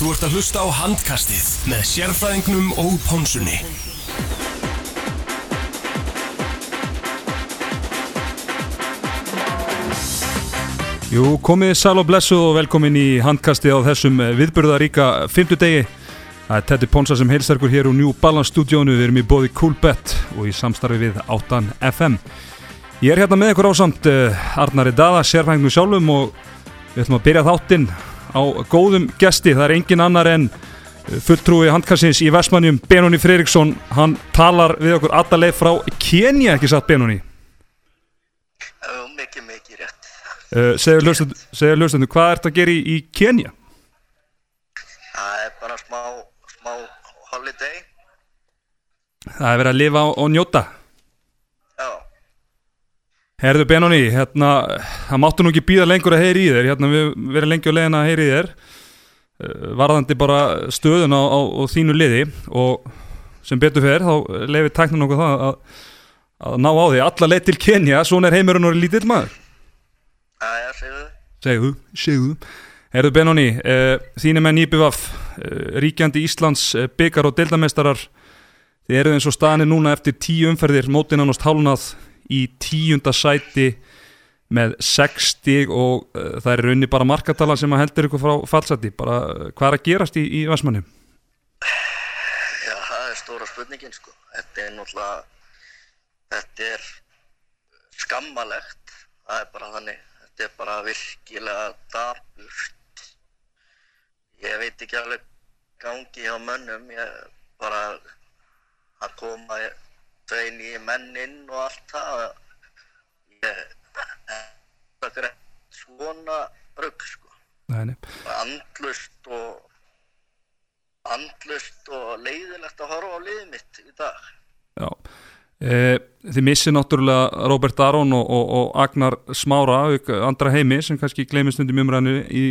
Þú ert að hlusta á handkastið með sérfræðingnum og pónsunni. Jú, komið sæl og blessu og velkomin í handkasti á þessum viðbörðaríka fymtudegi. Það er Teddy Ponsa sem heilstarkur hér úr New Balance stúdíónu. Við erum í bóði Coolbet og í samstarfi við 8 FM. Ég er hérna með ykkur ásamt uh, Arnari Dada, sérfængnu sjálfum og við ætlum að byrja þáttinn á góðum gesti. Það er engin annar en fulltrúi handkastins í Vestmannjum, Benóni Freiriksson. Hann talar við okkur alla leið frá Kenya, ekki satt Benóni? Já, mikið, mikið rétt. Uh, segðu hlustandi, segðu hlustandi, hvað ert að gera í, í Kenya? Það er bara smá, smá holiday. Það er verið að lifa og njóta. Já, Herðu Benóni, hérna, það máttu nú ekki býða lengur að heyri í þér, hérna við verðum lengi á leiðin að heyri í þér, uh, varðandi bara stöðun á, á, á þínu liði og sem betur fer þá lefi tæknum nokkuð það að, að ná á því, alla leið til Kenya, svona er heimurinn orðið lítill maður. það er, segðu. Segðu, segðu. Herðu Benóni, uh, þínu menn IBVF, uh, ríkjandi Íslands uh, byggar og deildamestarar, þið eruð eins og staðinni núna eftir tíu umferðir, mótin annars hálunað í tíunda sæti með 6 stig og uh, það er raunni bara markatala sem að heldur ykkur frá fallseti, bara uh, hvað er að gerast í, í Vestmanni? Já, það er stóra spurningin, sko. Þetta er náttúrulega, þetta er skammalegt. Það er bara þannig, þetta er bara virkilega dapurt. Ég veit ekki alveg gangi hjá mönnum, ég bara að koma tvei nýju menn inn og allt það. Ég, það er svona rugg, sko. Andlust og andlust og leiðilegt að horfa á liðið mitt í dag Já. Eh, þið missið náttúrulega Robert Aron og, og, og Agnar Smára, andra heimi sem kannski gleymið stundum umræðinu í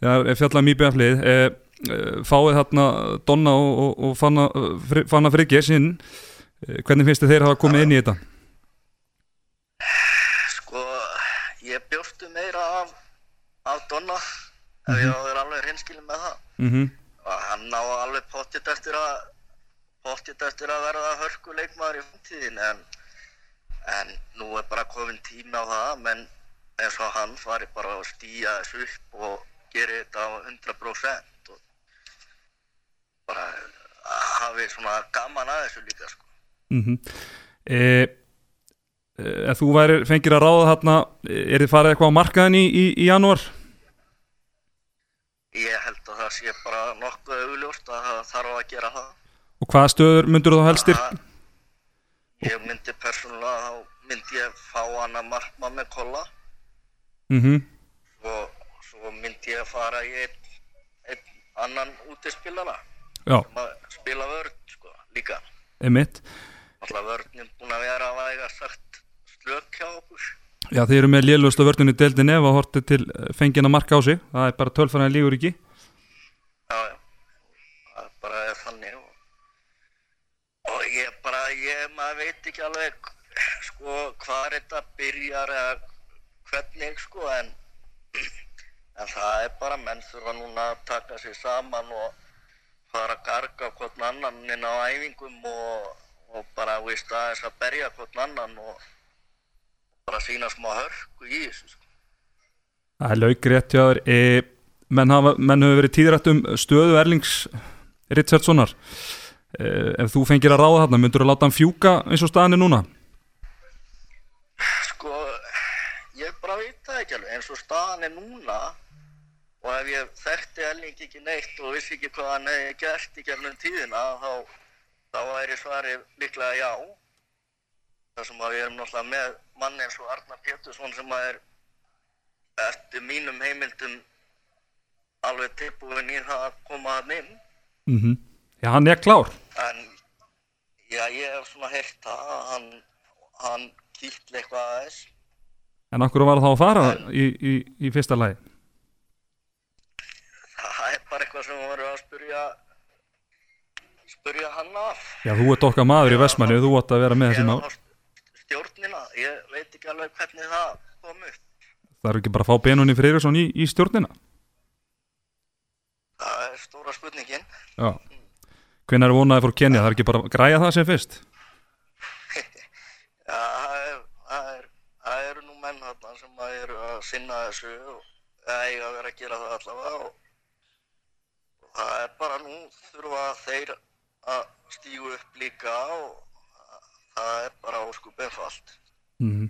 ja, fjallam íbjaflið eh, eh, fáið þarna Donna og, og, og Fanna, Fanna Frigge sinn, hvernig finnst þið þeir hafa komið inn í þetta? sko ég bjóstu meira af, af Donna ef ég á að vera alveg hinskilin með það. Mm og hann ná alveg pottit eftir að pottit eftir að verða hörku leikmaður í framtíðin en, en nú er bara komin tími á það menn eins og hann fari bara að stýja þessu upp og gera þetta á 100% og bara hafi svona gaman að þessu líka sko -hmm. eh, eh, Ef þú væri fengir að ráða þarna, er þið farið eitthvað á markaðin í, í, í janúar? Ég held að það sé bara nokkuð augljóst að það þarf að gera það. Og hvaða stöður myndur þú þá helst styrk? Ég myndi persónulega, þá myndi ég fá hann að markma með kolla Mm og svo myndi ég fara í einn, einn annan að spila vörn, sko, líka. emitt Alltaf vörnin búin að vera að væga sagt slök hjá okkur. Já, þið eru með lélustu vörnunni deildin ef að horti til eh, fengina marka á sig. Það er bara tölfæðan lígur ekki. Já, já, það bara er þannig og, og ég bara, ég, maður veit ekki alveg, sko, hvað þetta byrjar eða hvernig, sko, en, en það er bara, menn þurfa núna að taka sig saman og fara að garga hvort annan inn á æfingum og, og bara, veist, aðeins að berja hvort annan og bara sína smá hörku í þessu, sko. Það er lauk rétt hjá þér. E, menn, menn hefur verið tíðrætt um stöðu Erlings Richardssonar e, ef þú fengir að ráða þarna myndur þú láta hann fjúka eins og staðan er núna? Sko, ég bara veit það ekki alveg, eins og staðan er núna og ef ég þekkti Elling ekki neitt og vissi ekki hvað hann hefði gert í gefnum tíðina þá, þá væri svarið líklega já. Það sem að við erum náttúrulega með mann eins og Arnar Pétursson sem að er eftir mínum heimildum alveg tilbúin í það að koma hann inn. mm Já, hann er klár En já, ég hef svona heyrt það að hann, hann kýtli eitthvað aðeins. en okkur var þá að fara í, í, í fyrsta lagi Það er bara eitthvað sem við verðum að spyrja spyrja hann af Já, þú ert okkar maður í Vestmanni þú átt að vera með þessi mál stjórnina, ég veit ekki alveg hvernig það kom upp Það er ekki bara að fá Benóni Freyriksson í, í stjórnina það er stóra spurningin. Já. Hvenær er vonaði fór Kenya? Það er ekki bara að græja það sem fyrst? Já, það er, það er, það eru nú menn þarna sem að eru að sinna þessu og eða eiga að vera að gera það allavega og það er bara nú þurfa þeir að stígu upp líka og það er bara óskup einfalt. Mm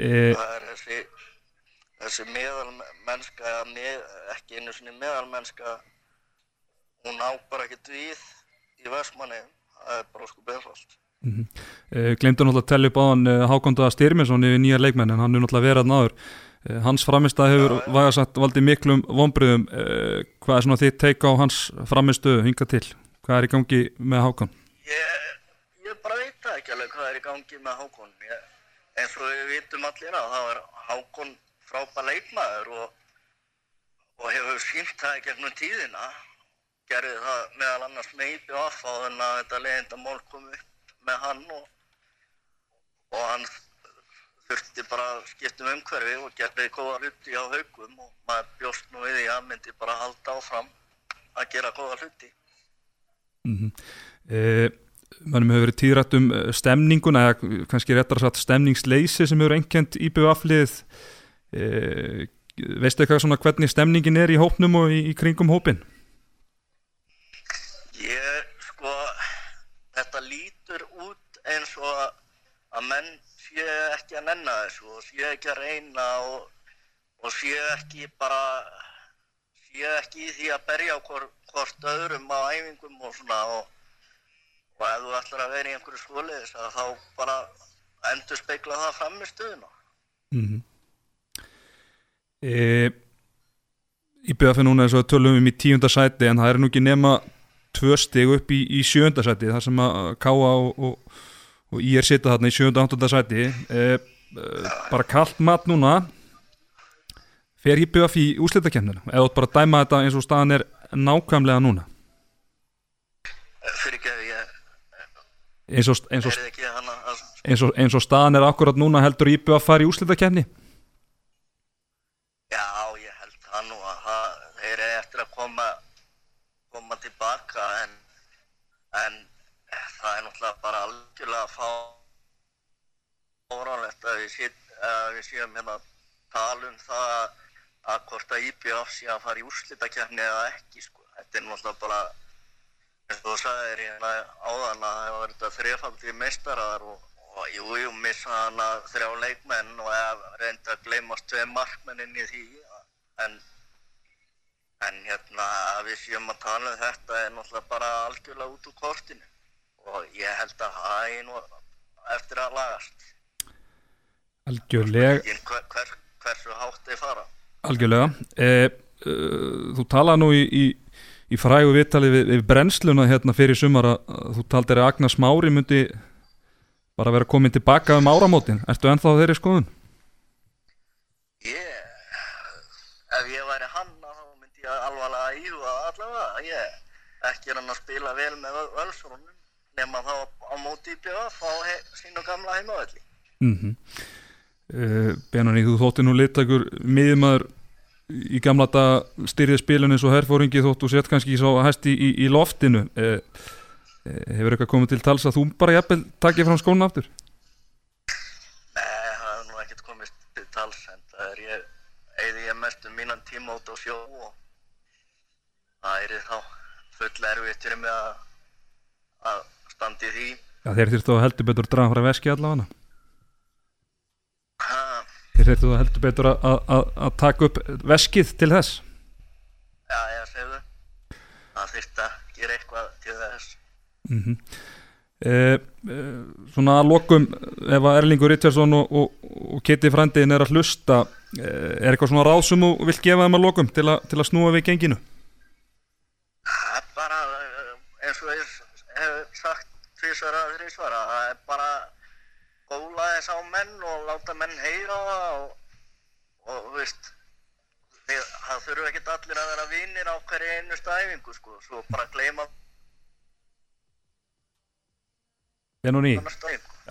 e, Það er þessi, þessi meðalmennska, eða með, ekki einu sinni meðalmennska, hún á bara ekkert við í Vestmanni, það er bara óskup einfalt. e, Glemdu náttúrulega að tella upp á hann e, Hákonda Styrminsson yfir nýja leikmenn en hann er náttúrulega verið að náður. Hans framistað hefur Já, já. vægasagt valdið miklum vonbriðum. E, hvað er svona þitt teika á hans framistöðu hinga til? Hvað er í gangi með Hákon? Ég, ég bara veit það ekki alveg hvað er í gangi með Hákon. Ég, eins og við vitum allir að það er Hákon frábær leikmaður og, og hefur sínt það gegnum tíðina. Gerði það meðal annars með IBF á þenn að þetta leiðinda mál kom upp með hann og, og hann þurfti bara að skipta um umhverfi og gerði góða hluti á haugum og maður bjóst nú við því að myndi bara halda áfram að gera góða hluti. E, Mannum hefur verið tíðrætt um eh, stemninguna eða kannski réttar að sagt stemningsleysi sem hefur einkend IBF-lið. E, veistu eitthvað svona hvernig stemningin er í hópnum og í, í kringum hópin? Ég, sko, þetta lítur út eins og að menn sé ekki að nenna þessu og sé ekki að reyna og, og sé ekki bara, sé ekki í því að berja á hvort, öðrum á æfingum og svona og, og ef þú ætlar að vera í einhverju svoleiðis að þá bara endur speikla það fram með stöðuna. Mm e, IBF er núna eins og við tölum um í tíunda sæti en það er nú ekki nema tvö stig upp í, í sjönda sæti þar sem að Káa og, og, og ég er sitað þarna í sjönda áttunda sæti. E, e, bara kallt mat núna fer IBF í úslitakefnina eða þú átt bara að dæma þetta eins og staðan er nákvæmlega núna? Fyrir ekki að ég, eins og, eins og, að eins og, eins og staðan er akkurat núna heldur IBF að fara í úslitakefni Já, ég held það nú að það, eru eftir að koma, koma tilbaka en, en það er náttúrulega bara algjörlega fá óránlegt að við, sit, að við séum hérna að tala um það að, hvort að IBF sé að fara í úrslitakefni eða ekki sko. Þetta er náttúrulega bara eins og þú sagðir hérna áðan að það var þetta þrefaldi meistarar og, og jú, jú, missa hana þrjá leikmenn og eða reynda að gleymast tvei markmenn inn í því. En, en hérna að við séum að tala um þetta er náttúrulega bara algjörlega út úr kortinu. Og ég held að það er nú eftir að lagast. Algjörlega. Hversu hátt þeir fara Algjörlega e, e, Þú talaði nú í, í, í frægu viðtali við, við brennsluna hérna fyrir sumar að, þú taldir að Agnar Smári myndi bara vera komin tilbaka um áramótin Ertu ennþá þeirri skoðun? Ég, ef ég væri hann þá myndi ég alvarlega íhuga allavega. Ég ekki hann að spila vel með völsrónum nema þá á móti í BF á he, sínu gamla heimavelli. Mm -hmm. E, Benani, þú þótti nú litakur miðmaður í gamla dag styrðið spilun eins og herfóringi þóttu sett kannski svo hæst í, í, í loftinu e, e, Hefur eitthvað komið til tals að þú bara jafnvel takið fram skóna aftur? Nei, það er nú ekkert komist til tals en það er ég, eigði ég mest um mínan tíma út á sjó og það er þá full erfitt fyrir mig að, að standa í því. Já, þeir þurftu að heldur betur draga frá veski allavega Þeir þurftu heldur betur að, taka upp veskið til þess já, ég segðu. Það þurfti að gera eitthvað til þess. mm e, e, Svona að lokum ef að Erlingur Richardson og, og, og Kitty Frændiðin er að hlusta e, er eitthvað svona ráð sem þú vilt gefa þeim að lokum til, a, til að snúa við genginu Það er bara eh, eins og ég hef sagt tvisar að þrísvar að það er bara góla þess á menn og láta menn heyra það og, og veist við, það þurfu ekkert allir að vera vinnir á hverju einu stæfingu sko svo bara gleyma En og ný Já,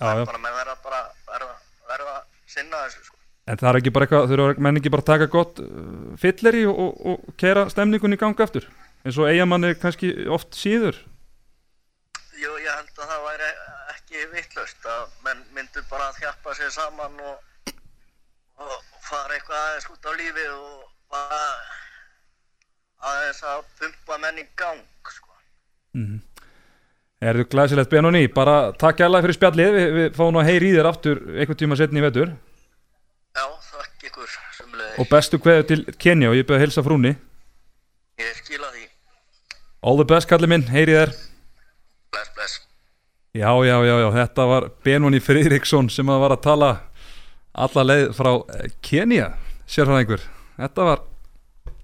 það já. er bara menn verða bara verða, verða sinna þessu sko. En það er ekki bara eitthvað, þurfa menn ekki bara að taka gott uh, fylleri og, og, og kera stemningun í ganga eftir eins og eigamann er kannski oft síður. Jú, ég held að það væri ekki vittlust að menn myndu bara að þjappa sér saman og, og fara eitthvað aðeins út á lífið og bara aðeins að pumpa menn í gang, sko. Er þú glæsilegt Benoni, bara takk alveg fyrir spjallið, við, við fáum nú að heyri í þér aftur einhvern tíma setni í vetur. Já, þakk ykkur og bestu kveðu til Kenya og ég byrði að hilsa frúnni Ég skila því. All the best kallið minn, heyri í þér. Já, já, já, já, þetta var Benoni Friðriksson sem að var að tala alla leið frá eh, Kenya, sérfræðingur. Þetta var,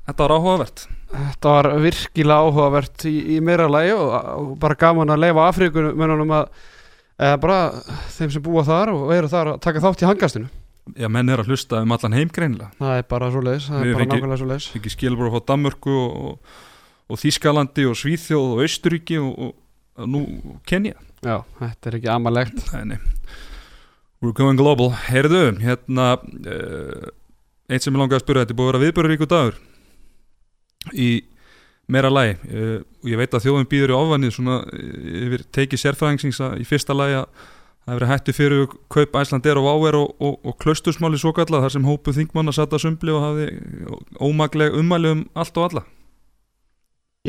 þetta var áhugavert. Þetta var virkilega áhugavert í, í meira lagi og, bara gaman að leifa Afríkunum að eða bara þeim sem búa þar og eru þar að taka þátt í hangastinu Já, menn er að hlusta um allan heim greinlega Það er bara svo leiðis, það Við er bara nákvæmlega svo leiðis Ekki skilur frá Danmörku og, og, og Þískalandi og Svíþjóð og Austuríki og, og, og nú Kenya Já, þetta er ekki amalegt. Nei, We're going global. Heyrðu, hérna uh, Eitt sem ég langaði að spura Þetta er búið að vera viðbörur dagur. Í meira lagi uh, Og ég veit að þjóðum býður í ofannið Svona uh, yfir tekið sérfræðingsins Í fyrsta lagi að það hefur hættu fyrir kaup Æslandir og Váver og, og, og klaustusmáli svo kallað þar sem hópu þingmann að satta sumbli og hafði ómagleg ummæli um allt og alla.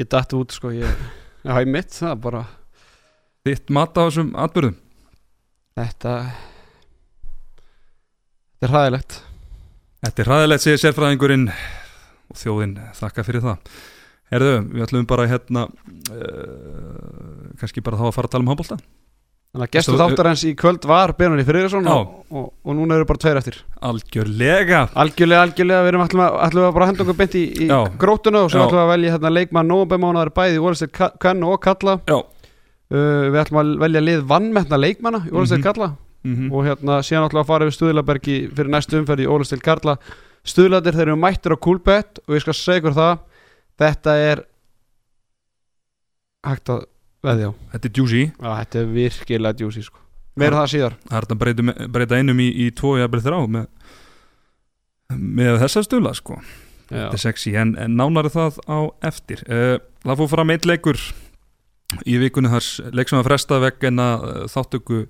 Ég datt út sko, ég ég mitt, það bara Þitt mat á þessum atbyrðum Þetta Þetta er hræðilegt. Þetta er hræðilegt segir sérfræðingurinn og þjóðin þakka fyrir það. Herðu, við ætlum bara hérna uh, kannski bara þá að fara að tala um handbólta Þannig að Veistu, þáttar hans í kvöld var Benoni Friðriksson Já. og, og, og núna eru bara tveir eftir. Algjörlega. Algjörlega, algjörlega, við erum ætlum að, bara henda okkur beint í, í grótuna og svo við að velja hérna, leikmann nóbæmánaðar bæði í Ólistir Kannu og Kalla. Já. Uh, Við ætlum að velja lið vannmetna leikmanna í Ólistir Mhm. Kalla mm og hérna síðan ætlum við að fara yfir Stuðlabergi fyrir næstu umferð í Ólistir Kalla Stuðladir þeir eru mættir á Coolbet og ég skal segja ykkur það þetta er hægt að veðja á. Þetta er juicy. Já, þetta er virkilega djúsi sko. Meira það síðar. Það er að breyta, einum í, í tvo jafnvel þrá með, með þessa stula sko. Þetta er sexy en, en nánari það á eftir. Uh, Það fór fram eitt leikur í vikunni þar leik sem að fresta vegna uh, þáttöku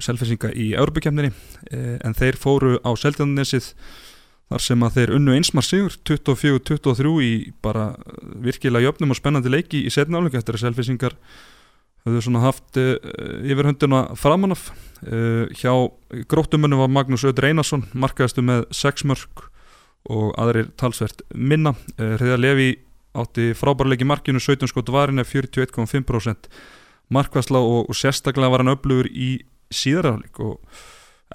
selfisinga í Európukemninni uh, en þeir fóru á Seldjarnesið þar sem að þeir unnu einsmar sigur 24-23 í bara virkilega jöfnum og spennandi leiki í setna áleika eftir að selfisingar höfðu svona haft yfir höndina framan af. Uh, hjá gróttumunum var Magnús Öður Einarsson markaðastu með 6 mörg og aðrir talsvert minna. Hreðar Levi átti frábærleiki markinu 17 skot varin er 41,5% markvæsla og, og sérstaklega var hann öflugur í síðarafleik og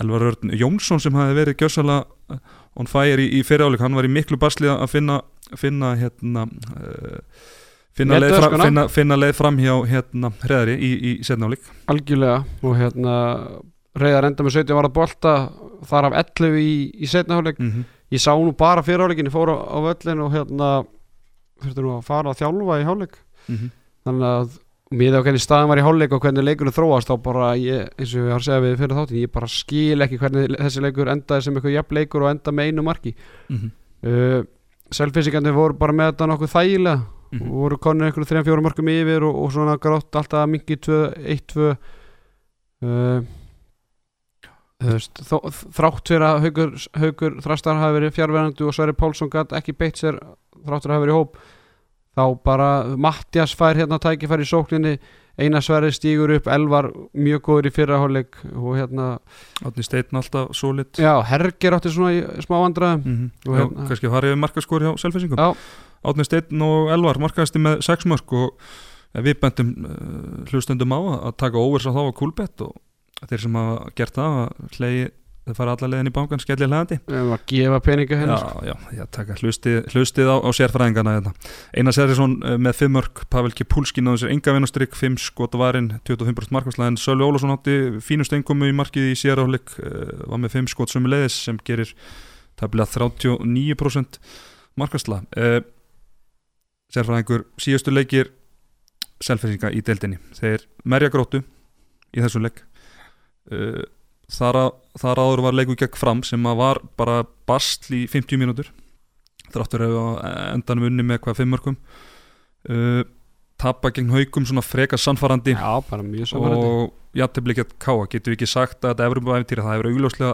Elvar Örn Jónsson sem hafi verið gjössalega on fire í, í fyriráleik, hann var í miklu baslið að finna, finna hérna uh, finna, leið fram, finna, finna leið fram hjá hérna hreðari í, í setnáleik Algjörlega og hérna reyðar enda með 17 var að bolta þar af 11 í, í setna hálfleik. Mm -hmm. ég sá nú bara fyrir hálfleikin ég fór á, á völlin og hérna þurfti nú að fara að þjálfa í hálfleik. Þannig að mér á hvernig staðan var í hálfleik og hvernig leikurinn þróast þá bara ég, eins og ég har segjað við fyrir þáttin ég bara skil ekki hvernig þessi leikur endaði sem eitthvað jafn leikur og enda með einu marki. Mm -hmm. uh, selfisikandi voru bara með þetta nokkuð þægilega. Og voru konur einhverju 3-4 mörgum yfir og, og svona grátt alltaf mingi 1-2 uh, þrátt fyrir að haugur, haugur þrastar hafi verið fjárverðandi og Sverri Pálsson gætt ekki beitt sér þrátt fyrir að hafi verið hóp þá bara Mattias fær hérna tækifæri í sókninni eina Sverri stígur upp Elvar mjög góður í fyrraháleik og hérna, Átni Steinn alltaf solid já, Herger átti svona í smá vandræðum mm -hmm. Já, hérna- kannski markaskor hjá selfisingum Já. Átni Steinn og Elvar markaðasti með 6 mörg og við bendum uh, hlustundum á að- að taka óvers á þá að kúlbett og þeir sem hafa gert það að hlegi, þeir fara alla leiðin í bankan skellir hlæðandi við erum að gefa peninga Já, hérna já, já, taka hlustið, hlustið á, á sérfræðingana hérna. Einar Serrisson uh, með 5 mörg, Pavel Kipulski náðu sér enga vinnastrykk, 5 skot varinn 25% markværslega en Sölvi Ólafsson átti fínust einkomu í markið í séráleik uh, var með 5 skot sem leiðis sem gerir tafla 39% markværsla Sérfræðingur síðustu leikir selfisinga í deildinni. Þeir merja gróttu í þessu leik. Uh, þar, að, þar áður var leiku gegn fram sem var bara bastl í 50 mínútur. Þráttur hefur endanum unni með hvað fimm mörgum uh, tapa gegn haugum svona frekar sannfarandi Já, bara mjög samfærandi og ekki að káa getur við ekki sagt að þetta Evropaæfintýri það hefur augljóslega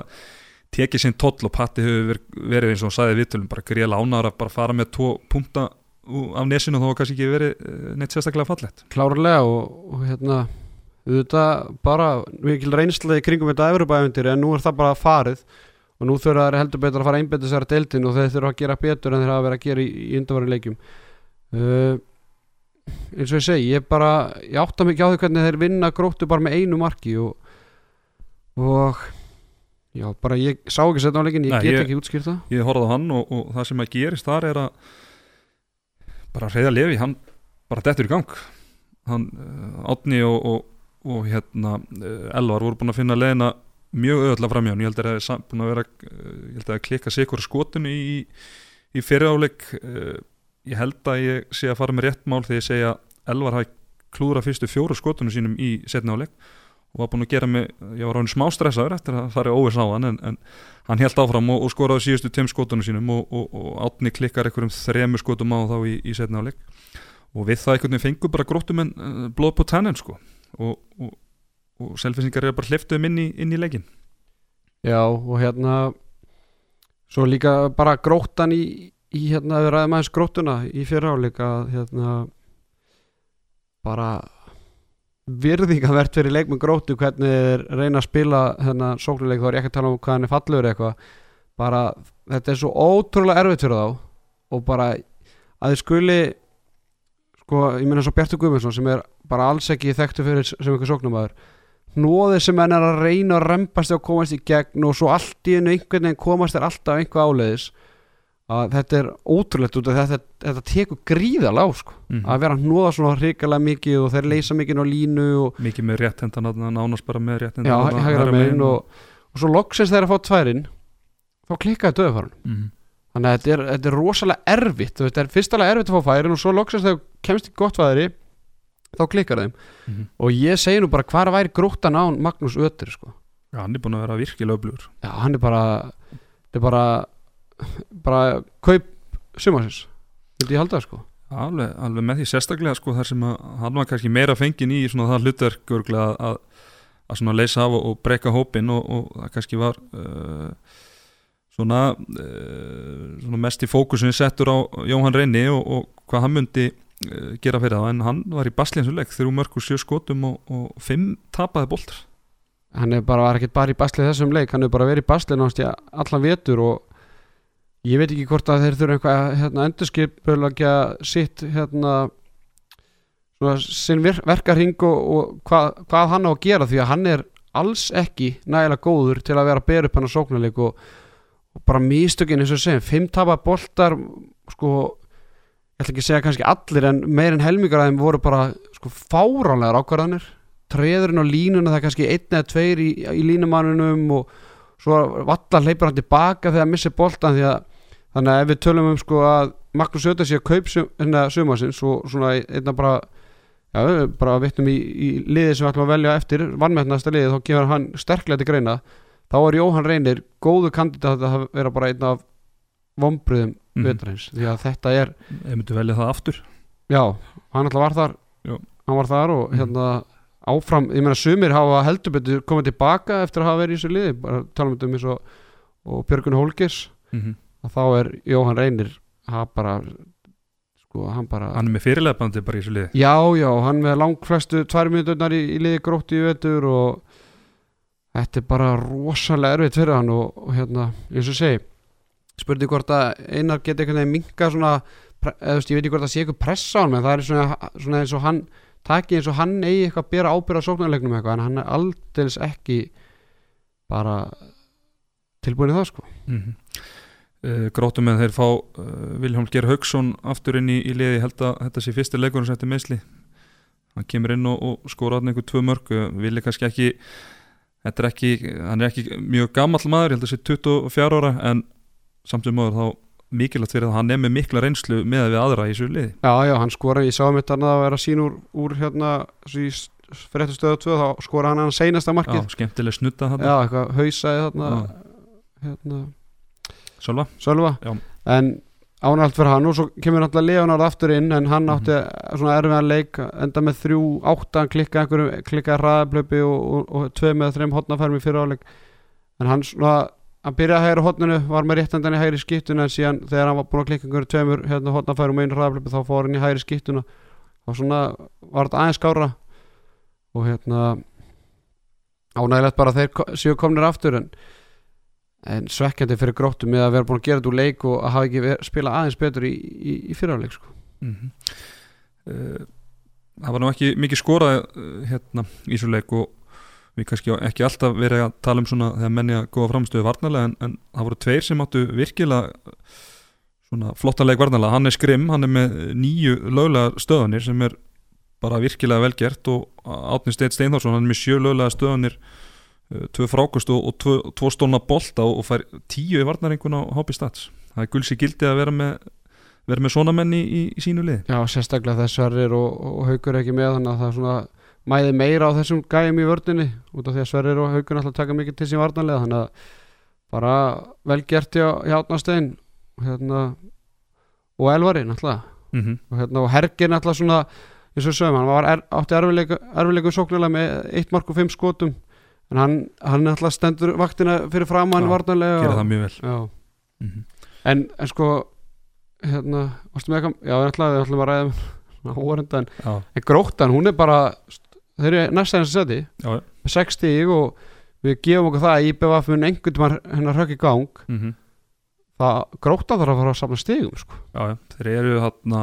tekið sinn toll og Patti hefur ver- verið eins og sagði viðtölum bara gríða lánar að bara fara með tvo punta af nesinu þá var kannski ekki verið eh, neitt sérstaklega fallett klárlega og, og hérna auðvitað bara mikil reynsla í kringum þetta Evropaæventyri en nú er það bara farið. Og nú þurfa þær heldur betur að fara að einbetta sér að deildin og þeir þurfa að gera betur en þeir hafa verið að gera í, í undanvaru leikjum. Uh, eins og ég segi ég bara, ég átta mikið á því hvernig þeir vinna gróttu bara með einu marki og, og já, bara ég sá ekki setna á leikin, ég Nei, get ég- ekki útskýrt það. ég horfði á hann og, og það sem að gerist þar er að bara Reyða Levi, hann bara dettur í gang. Hann, uh, Átni og, og, og hérna uh, Elvar voru búin að finna leðina mjög öðvöldlega fram hjá hann, ég held að það er búin að vera uh, ég held að það klikka sikur skotinu í, í fyriráleik uh, ég held að ég sé að fara með rétt mál þegar ég segja Elvar hafi klúðra fyrstu fjóru skotunum sínum í setna áleik. Og var búin að gera mig, ég var ráðin smá stressaður eftir að fara óvis á hann en, en hann held áfram og, og skoraði síðustu tveim skotunum sínum og, og, og átni klikkar einhverjum þremur skotum á þá í, í setna áleik. Og við það einhvern veginn fengu bara gróttum en blóð på tennin sko og, og, og selfisingar er bara hliftuðum inn í, inn í leikin Já og hérna svo líka bara gróttan í, í hérna við ræðum aðeins gróttuna í fyrra áleika hérna bara virðingavert fyrir leik með gróttu hvernig þeir reyna að spila hérna sóknuleik þá er ég ekki að tala um hvað hann er fallur eitthvað. Bara þetta er svo ótrúlega erfitt fyrir þá og bara að þið skuli sko ég meina svo Bjartur Guðmundsson sem er bara alls ekki þekktu fyrir sem eitthvað sóknumæður hnóðið sem hann er að reyna að rempast og komast í gegn og svo allt í einu einhvern veginn komast er alltaf einhvað áleiðis að þetta er ótrúlegt út af þetta, þetta tekur gríðalega á sko. Mhm. að vera að hnóða svona hrikalega mikið og þeir leysa mikið á línu og mikið með rétt hendan nánast bara með rétt já, hægra megin og, og svo loksins þeir að fá tværinn þá klikkaði döðfarun mm. þannig að þetta er, þetta er rosalega erfitt þetta er fyrstalega erfitt að fá færin og svo loksins þegar kemst í gott færi þá klikkar þeim Mhm. og ég segi nú bara hvar væri gróttan án Magnús Öttir sko. já, hann er búin að vera virkilega öflugur já, hann er bara þetta er bara bara kaup sumarsins vildi ég halda það sko alveg, alveg með því sérstaklega sko þar sem að hann var kannski meira fengin í svona það hlutverk örugglega að, að svona leysa af og, og breyka hópin og, og það kannski var uh, svona, uh, svona mest í fókusin settur á Jóhann Reyni og, og hvað hann myndi gera fyrir það en hann var í basliðinsuleik þrjú mörgur sjö skotum og, og fimm tapaði boltar. Hann er bara, var ekkert bara í baslið þessum leik hann er bara verið í baslið náttúrulega allan vetur og ég veit ekki hvort að þeir þurfa eitthvað hérna, endurskipulagja sitt hérna sinn verkarhing og, og hvað, hvað hann á að gera því að hann er alls ekki nægilega góður til að vera að bera upp hann að sóknarleik og, og bara místökin eins og segjum, fimm tapa boltar sko, ég ætla ekki að segja kannski allir en meir en helmingar að þeim voru bara sko fáránlegar ákvarðanir. Treðurinn á línuna það er kannski einn eða tveir í, í línumannunum og svo valla hleypur hann tilbaka þegar hann missir boltan því að þannig að ef við tölum um sko að Magnús Söta sé að kaup hérna sumarsins og svona einna bara já, bara vittum í, í liði sem við ætlum að velja eftir vannmennasta liði þá gefur hann sterklega til greina. Þá er Jóhann Reynir góðu kandidat að vera bara einn af vombriðum Mhm. vetarins því að þetta er Ef myndu velja það aftur Já, hann alltaf var þar Já. hann var þar og Mhm. hérna áfram, ég meina sumir hafa heldur betur komið tilbaka eftir að hafa verið í þessu liði bara tala um þetta um eins og, og Björgun Hólgers mm -hmm. að þá er Jóhann Reynir hann bara sko, hann bara Hann er með fyrirleifandi bara í þessu liði já, já, hann með langflestu tvær minúturnar í, í liði grótti í vetur og þetta er bara rosalega erfitt fyrir hann og, og hérna, eins og ég segi spurði hvort að einar geti einhvern veginn minka svona, eða veist, ég veit ekki hvort að sé eitthvað pressa á hann, en það er svona, svona eins og hann taki eins og hann eigi eitthvað að bera ábyrða sóknarleiknum eitthvað, en hann er aldils ekki bara tilbúin í það sko. Mm -hmm. uh, Grótum með þeir fá uh, Vilhelm Geir Haugsson aftur inn í, í liði held að þetta sé fyrsti leikurinn sem þetta meðsli hann kemur inn og, og skora hann einhver tvö mörg vilja kannski ekki er ekki, hann er ekki mjög gamall maður, ég held að sé 24 ára en samt sem maður þá mikilvægt fyrir að hann er með mikla reynslu með við aðra í þessu liði. Já, já, hann skoraði, ég sá um þetta að vera sín úr, úr hérna, fyrir stöðu 2 þá skoraði hann hann seinasta markið. Já, skemmtileg snutta hann Já, eitthvað hausaði þarna hérna, Sölva? Sölva. Já. en ánægt fyrir hann og svo kemur náttúrulega Leonard aftur inn en hann átti svona erfiðan leik enda með þrjú, átta klikka einhverju klikka hraðablöpi og, og, og tvei með þreim hotnafermi fyrir áleik. En hann svona hann byrjaði að hægra hotninu, var með réttandan í hægri skiptuna en síðan þegar hann var búin að klikka einhverju tveimur hérna, hotnafærum og einu hraðablöpi þá fór hann í hægri skiptuna og svona var þetta aðeins skára og hérna ánægilegt bara þeir séu komnir aftur en, en svekkjandi fyrir gróttu með að vera búin að gera þetta úr leik og að hafa ekki ver, spila aðeins betur í, í, í fyrirháleik sko. mm Það var nú ekki mikið skorað uh, hérna í svo leik og við kannski ekki alltaf verið að tala um svona þegar menni að góða framstöðu varnalega en, en það voru tveir sem áttu virkilega svona flotta leik varnalega hann er skrim, hann er með nýju löglega stöðanir sem er bara virkilega velgert og Átni Steinn Steinþórsson hann er með sjö löglega stöðanir uh, tvö frákust og, og tvö, tvo stóna bolta og, og fær tíu í varnarengun á Hobby Stats. Það er gulsi gildi að vera með vera með svona menn í, í, sínu lið Já, sérstaklega þess Sverrir og, og Haukur ekki með þannig að það er svona mæði meira á þessum gæjum í vördinni út af því að Sverrir og Haukur náttúrulega taka mikið til sín varnarlega þannig að bara vel gert hjá, hjá Átnastein hérna, og Elvari náttúrulega. Mm -hmm. og, hérna, og Hergir náttúrulega svona eins og sögum, hann var er, átti erfileiku, erfilegu sóknulega með eitt mark og fimm skotum en hann, hann náttúrulega stendur vaktina fyrir framann Já, varnarlega og- það mjög vel. Já, mm -hmm. en, en sko hérna, varstu með eitthvað? Já, ætlaði, við ætlum að ræða um óvarenda en, en gróttan, hún er bara þeir eru næsta eins að með 6 stíg og við gefum okkur það að IBF mun einhvern tímann hennar högg í gang mm það gróttan þarf að fara að samla stígum sko. já, þeir eru þarna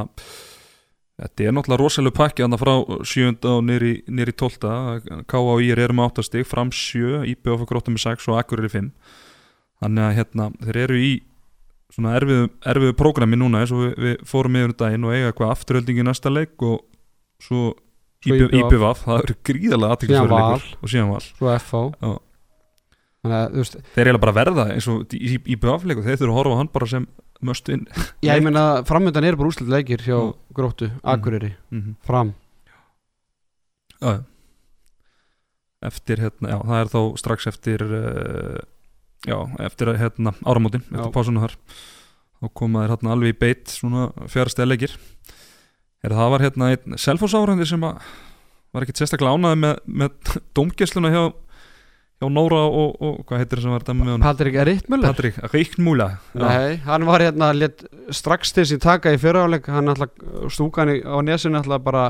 þetta er náttúrulega rosalega pakki þarna frá 7. og nýri, nýri 12. K.A. og Ír eru með 8 stig fram 7, IBF gróttum með 6 og Akkur eru 5 þannig að hérna, þeir eru í svona erfiðu, erfiðu prógrami núna eins og við, við fórum yfir um daginn og eiga eitthvað afturölding í næsta leik og svo IBF það eru gríðarlega leikur og síðan val. Svo FH þeir eru eiginlega bara verða eins og í IBF leikur þeir þurfa að horfa á hann bara sem möst inn já, ég meina framöndan eru bara úslit leikir hjá Já. gróttu, Akureyri, mm -hmm. fram. Já, eftir hérna, já, það er þá strax eftir uh, já, eftir hérna áramótin, eftir pásuna þar. Þá koma þeir hérna alveg í beitt svona fjárstæðleikir er það var hérna einn selfos árandi sem að var ekkit sérstaklega ánaði með, með dómgæsluna hjá, hjá Nóra og, og hvað heitir það sem var dæmi með hann Patrik Rittmüller Patrik, Ríknmúla Nei, hann var hérna let, strax til sín taka í fyriráleik hann alltaf stúkan á nesinu alltaf bara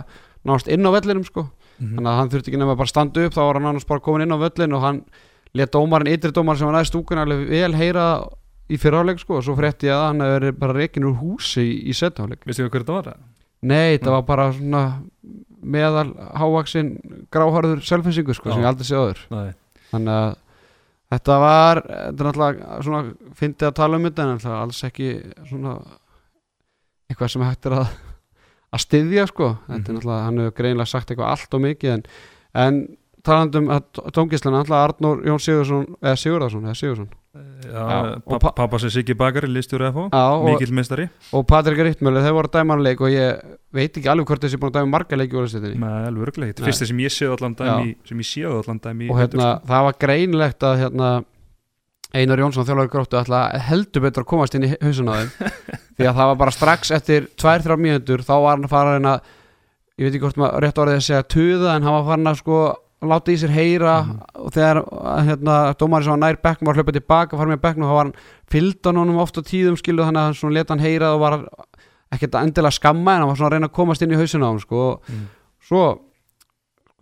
náðast inn á vellinum sko. Mhm. þannig að hann þurfti ekki nefn að bara standa upp. Þá var hann annars bara komin inn á völlin og hann let dómarinn, ytri dómar sem var næst stúkan alveg vel heyra í fyriráleik sko. Og svo frétti ég að hann hefur bara reikin úr húsi í, í setjáleik veistu hvað þetta var? Nei, það Mm. var bara svona meðal hávaksin gráharður selfinsingur sko sem ég aldrei sé áður Nei. þannig að þetta var þetta er náttúrulega svona fyndið að tala um þetta en náttúrulega alls ekki svona eitthvað sem hægt er að að styðja sko þetta Mhm. er náttúrulega, hann hefur greinlega sagt eitthvað allt og mikið en, en talandum að tóngislan náttúrulega Arnór Jón Sigursson eða Sigurðarsson eða Sigursson Já, Já, og pa pa- pappa sem Siggi Bakari FH, Já, og, mikill meistari. Og Patrik Rittmjölu þeir voru að dæma hann leik og ég veit ekki alveg hvort þessi búin að dæma marga leiki með alveg örglega, þetta er fyrsta sem ég séð allan dæmi, sem ég séð allan dæmi í og hérna, það var greinlegt að hérna, Einar Jónsson þjálfari gróttu ætla heldur betur að komast inn í hausun á þeim. Því að það var bara strax eftir 2-3 mínútur þá var hann að fara að ég veit ekki hvort maður rétt orðið að segja tuða en hann var farin að sko láta í sér heyra Mhm. og þegar hérna, dómari sem var nær bekknum var hlaupið tilbaka fara með bekknum þá var hann fylgdan honum oft á tíðum skilu þannig að hann leta hann heyra og var ekkert að endilega skamma en hann var svona að reyna að komast inn í hausun á hann sko og Mm. svo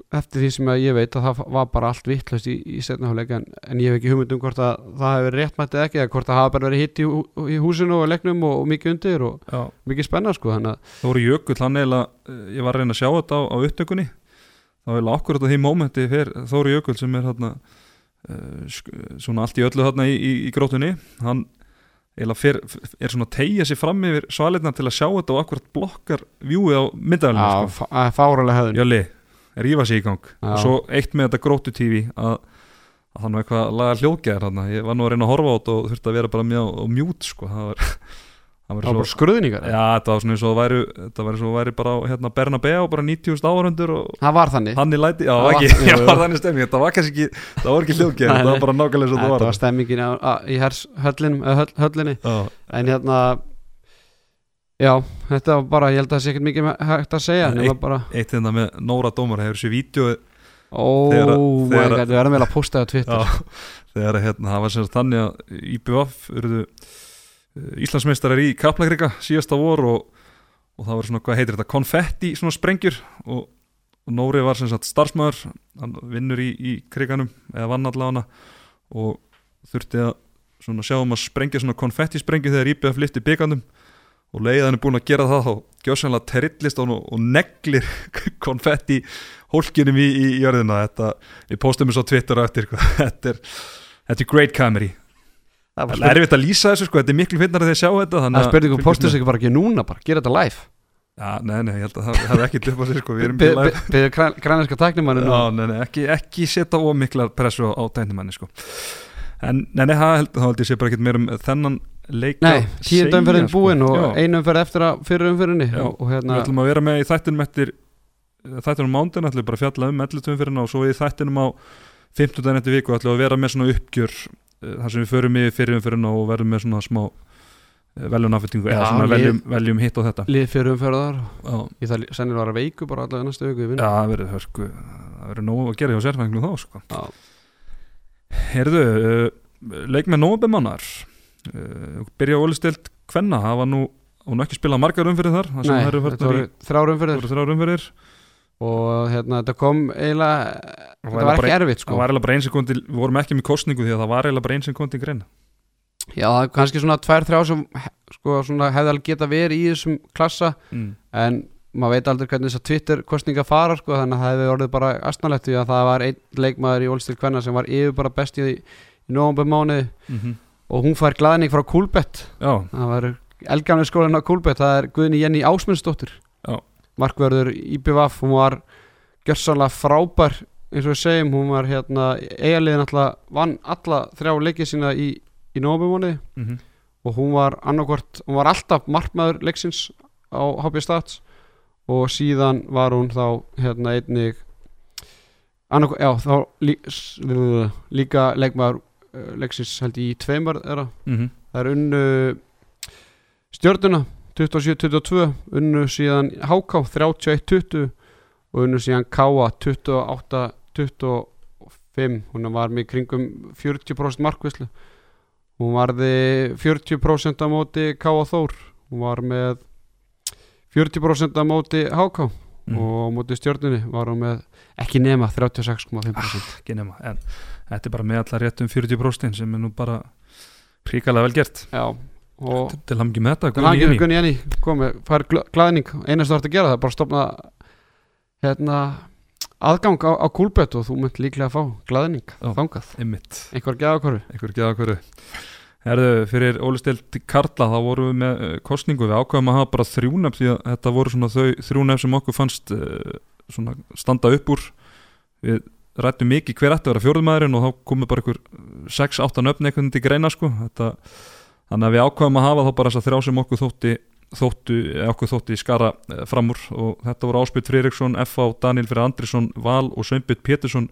eftir því sem að ég veit að það var bara allt vittlust í, í setnaháleik en, en ég hef ekki hugmynd um hvort að það hefur verið réttmætt eða ekki eða hvort það hafa bara verið hitt í, hú- í húsinu og leiknum og, og mikið undir og Já, mikið spenna sko þannig að Þóri Jökull, hann eiginlega, eh, ég var að reyna að sjá þetta á, á upptökunni þá eiginlega okkur þetta því mómenti Þóri Jökull sem er hérna svona allt í öllu hérna í, í, í grótunni hann fer, er svona að tegja sér fram yfir svalirna til að sjá þetta og akkurat blokkar vjúið á myndavælinu að sko. að fáralega hefðun Jalli, rífa sig í gang Já. og svo eitt með þetta grótu tífi að, að það var eitthvað að laga hljóðgæðar þarna. ég var nú að reyna að horfa á þetta og þurfti að vera bara mjög á mjút sko. það var, það var það var svo bara skruðningar Já, þetta var svona eins og það væri þetta var eins og það væri bara á hérna, Bernabeu bara 90.000 áhörundur og það var þannig. Hann í læti Já, Það var var- ekki, já, jú. var þannig stemming þetta var kannski ekki, það var ekki Nei, þetta var bara nákvæmlega eins og þetta það var. var stemmingin á, á, í hers höllinum, höll, höllinni. Já, en hérna Já, þetta var bara, ég held að það sé ekkert mikið me- hægt að segja Nei. nema bara, eitt hérna með Nóra Dómar hefur oh my þegar- god, við erum vel að posta það á Twitter Eruðu Íslandsmeistarar í Kaplakrika síðasta vor og, og það var svona, hvað heitir þetta, konfetti svona sprengjur. Og, og Nóri var sem sagt starfsmæður hann vinnur í, í kriganum eða vann allavega. Og þurfti að svona sjá um að sprengja svona konfetti sprengju þegar IBF lyfti byggandum og leið hann er búin að gera það þá gjóðsannlega terrillist og, og neglir konfetti hólkinum í, í, í jörðina. Þetta, við postum þessu á Twitter eftir þetta er, þetta er great comedy Það er erfitt að lýsa þessu sko, þetta er miklu finnar að þið sjá þetta Það er spurning um postur sig bara ekki núna bara, gera þetta live Já, nei, nei, ég held að það hefði ekki upp á sig sko, við erum ekki live Beðið grænarska tæknimannu nú Já, nei, nei, ekki, ekki setja ómiklar pressu á, tæknimanni sko. en nei, nei, það held, held ég sé bara ekki meira um þennan leik Nei, segja, umferðin sko. búin og Já. einu umferð eftir að fyrir umferðinni Já. og, og Við hérna, ætlum að vera með í þættinum eftir þættinum mándin, ætlum bara að fjalla um 11 umferðina og svo í þættinum á 15 daginn eftir viku ætlum við að vera með svona uppgjör eh, þar sem við förum í fyrir umferðina og verðum með svona smá veljum afbyttingu Já, eða svona veljum, veljum hitt á þetta. lið fyrir umferðar Ég sennilega var að veiku bara allavega næstu viku í Já, það verður hörku það verður nógu að gera hjá sérfæðingum þá sko. Herðu, uh, leik með nóbemannar uh, byrja ólistild Kvenna, það var nú hún ekki spilað margar umfyrir þar þrjár umferðir og hérna þetta kom eiginlega Það þetta var ekki erfitt það sko var eiginlega bara eins sekundi við vorum ekki með kostningu því að það var eiginlega bara eins sekundi greina. Já, það er kannski svona tvær, þrjá sem sko svona hefði alveg geta verið í þessum klassa mm. en maður veit aldrei hvernig þessar Twitter kostninga fara sko þannig að það hefði orðið bara astnalegt því að það var einn leikmaður í Ólstil Kvenna sem var yfir bara best í, í nógum mánuði Mm og hún fær glaðning frá Kúlbett það var elgamlega skólinn á Kúlbett það er Guðni Jenny Ásmundsdóttir. Markverður IBVF hún var gjörsanlega frábær eins og við segjum, hún var hérna eigaliðin alltaf vann alla þrjá leikið sína í, í nógummánuði mm og hún var annarkvort, hún var alltaf markmaður leiksins á HB Stats og síðan var hún þá hérna einnig annarkvort, já þá lí, líka leikmaður uh, leiksins held í tveimar þeirra. -hmm. það er unnu stjörnuna 27-22 unnu síðan HK 31-20 og unnu síðan KA 28-25 hún var með kringum 40% markvislu. Hún varði 40% á móti KA Þór. Hún var með 40% á móti HK Mm. og á móti stjörnunni var hún með ekki nema 36,5% ekki nema en þetta er bara með allar rétt um 40% sem er nú bara ríkalega vel gert. Já til, hamngi með þetta hann Jenny. Gunni Jenny komið, fær gl- glaðning. Einast þú ert að gera það, bara stopna hérna aðgang á, á kúlbett og þú mynd líklega að fá glaðning Já. þangað, einmitt. Einhver gæðakörfu einhver geða hverju Herðu, fyrir ólistild Karla þá vorum við með uh, kostningu við ákvæðum að hafa bara þrjúnefn því að þetta voru svona þau þrjúnefn sem okkur fannst uh, svona standa upp úr. Við rættum mikið hver ætti að vera fjórðumæðurinn og þá komið bara einhver 6-8 nöfn einhvern veginn til greina sko. Þetta, þannig að við ákvæðum að hafa þá bara þess að þrjá sem okkur þótti þóttu, eða okkur þótti skara uh, fram úr. Og þetta voru Áspytt Friðriksson, F.A. Daniel Fyrir Andrisson, Val og Sveinbytt Pétursson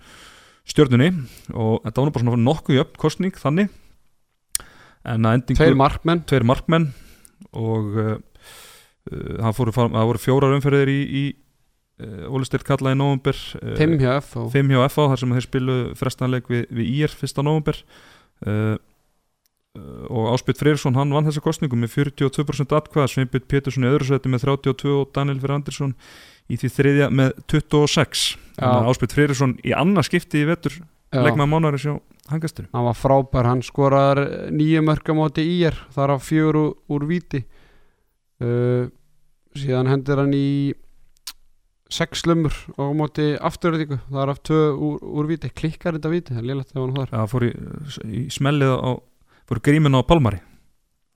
stjörnunni. Og þetta var nú bara svona nokkuð jöfn kostning þannig. En að endingu tveir markmenn. Tveir markmenn. Og uh, uh, fóru, það voru fjórar umferðir í, í uh, Ólistilt kalla í nóvumber uh, fimm hjá F og fimm hjá FA þar sem þeir spilu frestanleik við, við IR fyrsta nóvumber uh, uh, og Áspytt Freyrsson hann vann þessa kostningu með 42% atkvæða Sveinbytt Pétursson í öðru seti með 32 og Daniel Fyrir Andersson í því þriðja með 26 Já. Áspytt Freyrsson í annað skipti í vetur Já. leikmaður mánuðar sjá hangastur hann var frábær, hann skoraðar nýju mörg á móti ír, þar af fjögur úr, víti. Uh, síðan hendur hann í sex lumur á móti afturöðingu, þar af tvö úr, úr víti, klikkar þetta víti, það er lélægt þegar hann þar. Já, fór í, í smellið á fór grímin á Palmari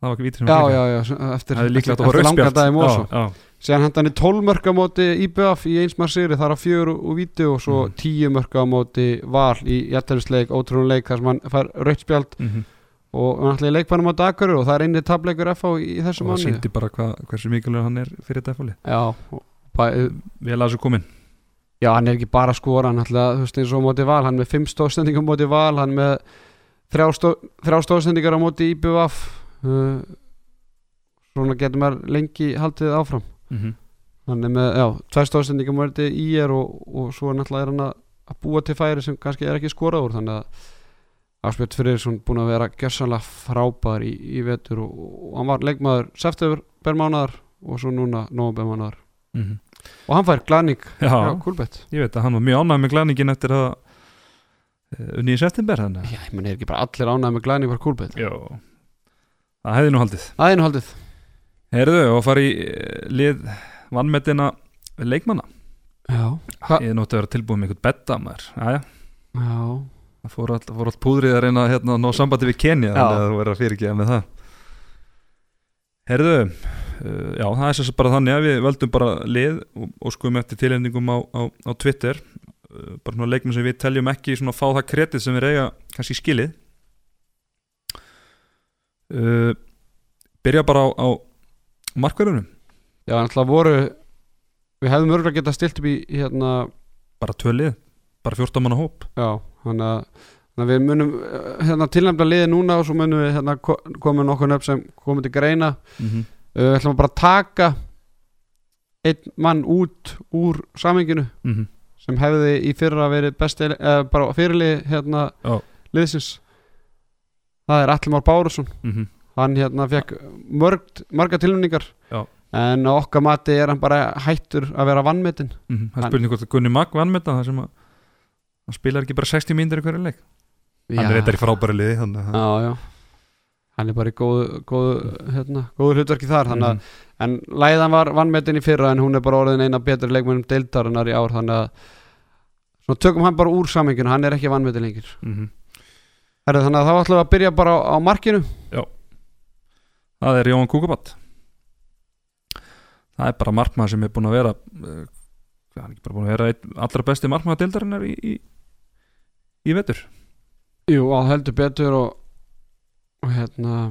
það var ekki vítið sem já, já, já, eftir, það er eftir, að það eftir langa rauðspjald dagi Mosó já, já, síðan hendur hann í 12 mörg á móti IBF í einsmar sigri, þar af fjögur úr víti og svo Mhm. 10 mörg á móti Val í jættelisleik, ótrúnuleik þar sem hann fær rauðspjald mm og hann ætlaði leikbænum á Daguru og það er einni tableikur FH í, í og þessu það mánu sýndi bara hva, hversu mikilvæg hann er fyrir já, og bæ, vel að þessu komin já, hann er ekki bara að skora hann ætlaði, þú veist eins og móti Val hann er með 5 stóðsendingar á móti Val hann er með þrjá, stó, þrjá stóðsendingar á móti IBVF uh, svona getur maður lengi haldið áfram. Mm hann er með, já, tvær stóðsendingar mördi í er og, og svo náttúrulega er hann að að búa til færi sem kannski er ekki skorað úr þannig að Ásbjörn Friðriksson búin að vera gjössanlega frábær í, í vetur og, og hann var leikmaður september mánuðar og svo núna nóvember mánuðar -hmm. og hann fær glæning já, kúlbett ég veit að hann var mjög ánægð með glæningin eftir að unni í september þannig já, ég menn er ekki bara allir ánægð með glæning fær kúlbett Já, það hefði nú haldið. Það er einu haldið. Heyrðu, og fara í eh, lið vannmettina leikmanna. Já, Hva? Ég er nótt að vera tilbúið með einhvern betta maður. Jæja, já, það fór all, fór all púðrið að reyna hérna, að ná sambandi við Kenya þannig að þú verður að fyrirgeða með það. Heyrðu uh, Já, það er sem bara þannig að við völdum bara lið og, og skoðum eftir tilhendingum á, á, á Twitter bara svona leikmenn sem við teljum ekki svona fá það kredit sem við reyja kannski skilið. Uh, Byrja bara á, á markverðunum. Já, náttúrulega voru við hefðum örgulega getað stilt upp í hérna bara tvö lið, bara 14 manna hóp. Já, þannig að, að við munum eh, hérna, tilnæmda liði núna og svo munum við hérna, ko- koma nokkuð upp sem komum til greina. Mm -hmm. uh, Við ætlum að bara taka einn mann út úr samenginu Mm sem hefði í fyrra verið besti uh, bara fyrirlið hérna, Já. liðsins Það er Allimár Bárusson -hmm. hann hérna fekk mörg, marga tilnæmningar Já. en á okkar mati er hann bara hættur að vera vannmetin Mm -hmm. Það er spurning hvort að Gunni Magg vann með það sem að hann spilar ekki bara 60 mínútur í hverju leik hann er reyndar í frábæri liði þannig að Hann er bara í góðu, góðu, hérna, góðu hlutverki þar þannig að Mhm. En læðan var vannmetin í fyrra en hún er bara orðin eina betri leikmennum deildarinnar í ár þannig að svona tökum hann bara úr saminginu, hann er ekki vannmetin lengir Mhm. Herri, Þannig að þá ætlum við að byrja bara á, á markinu. Það er Jóhann Kúkabatt það er bara markmaður sem er búin að vera uh, hann er bara búin að vera allra besti markmaður deildarinnar í, í, í vetur. Jú, á heldur betur og, og hérna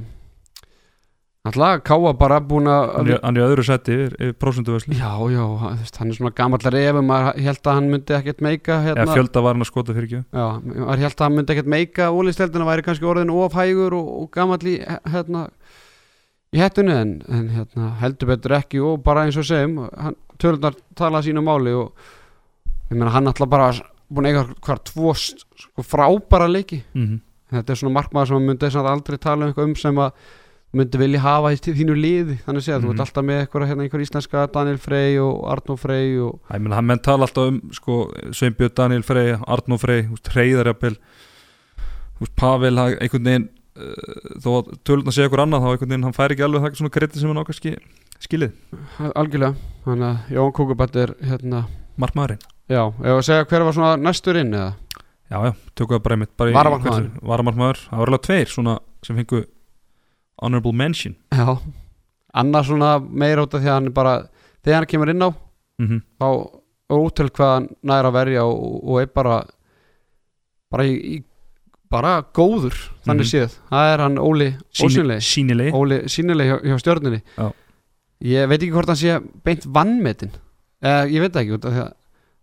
Alltaf Káa bara búin að hann er í öðru seti yfir, prósunduvöslu Já, já, hann er svona gamallar ef maður held að hann myndi ekkert meika hérna, eða fjölda var hann að skota fyrir ekki. Já, maður held að hann myndi ekkert meika ólisteldina væri kannski orðin ofhægur og, og gamall í, hérna, í hettunni en, en hérna, heldur betur ekki og bara eins og segjum hann, tölunar tala sínu máli og ég meina hann alltaf bara búin að eiga hvar tvo sko, frábæra leiki. Mm -hmm. Þetta er svona markmaður sem myndi aldrei tala um eitthvað um sem að myndi vilja hafa í þínu liði. Þannig að þú Mhm. ert alltaf með eitthvað, hérna, einhver íslenska Daniel Frey og Arnó Frey og Æ, menn, hann menn tala alltaf um sko, Sveinbjörn Daniel Frey, Arnó Frey Hreyðarjapil Pavel, einhvern veginn uh, þó að tölun að segja ykkur annað þá einhvern veginn hann fær ekki alveg það svona kredi sem hann ákast skilið, algjörlega. Þannig að Jón Kúkubatt er hérna markmaðurinn. Já, ef að segja hver var næstur inn eða? Já, já, tökum það bara einmitt Varamarkmaður. það var alveg tveir svona sem fengu honorable mention. Já, annars svona meira út af því að hann er bara þegar hann kemur inn á mm þá er útil hvað hann nær að verja og, og er bara bara í, í bara góður þannig Mhm. séð, það er hann Óli Sýnileg Óli Sýnileg hjá, hjá stjörnunni. Já. ég veit ekki hvort hann sé beint vannmetin eh, ég veit það ekki út af því að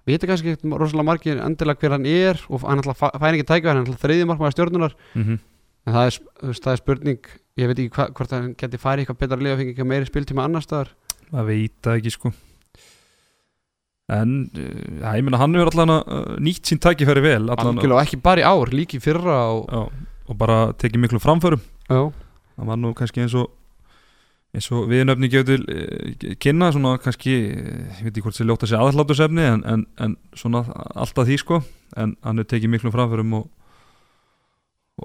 við veitum kannski ekki rosalega margir endilega hver hann er og hann alltaf fær ekki tækja hann alltaf þriðið markmaður stjörnunar mm -hmm. en það er, það er spurning ég veit ekki hva, hvort hann geti farið eitthvað betra lið og fengið eitthvað meiri spiltíma annar staðar. Það veit það ekki sko. En, uh, já, ég meina hann hefur allan uh, nýtt sín tækifæri vel og ekki bara í ár, líki fyrra og, já, og bara tekið miklu framförum. Já, það var nú kannski eins og eins og viðnöfni getur uh, kynna svona kannski, eh, ég veit ekki hvort það ljóta sér aðhlátusefni en, en, en svona alltaf því sko. En hann hefur tekið miklu framförum og,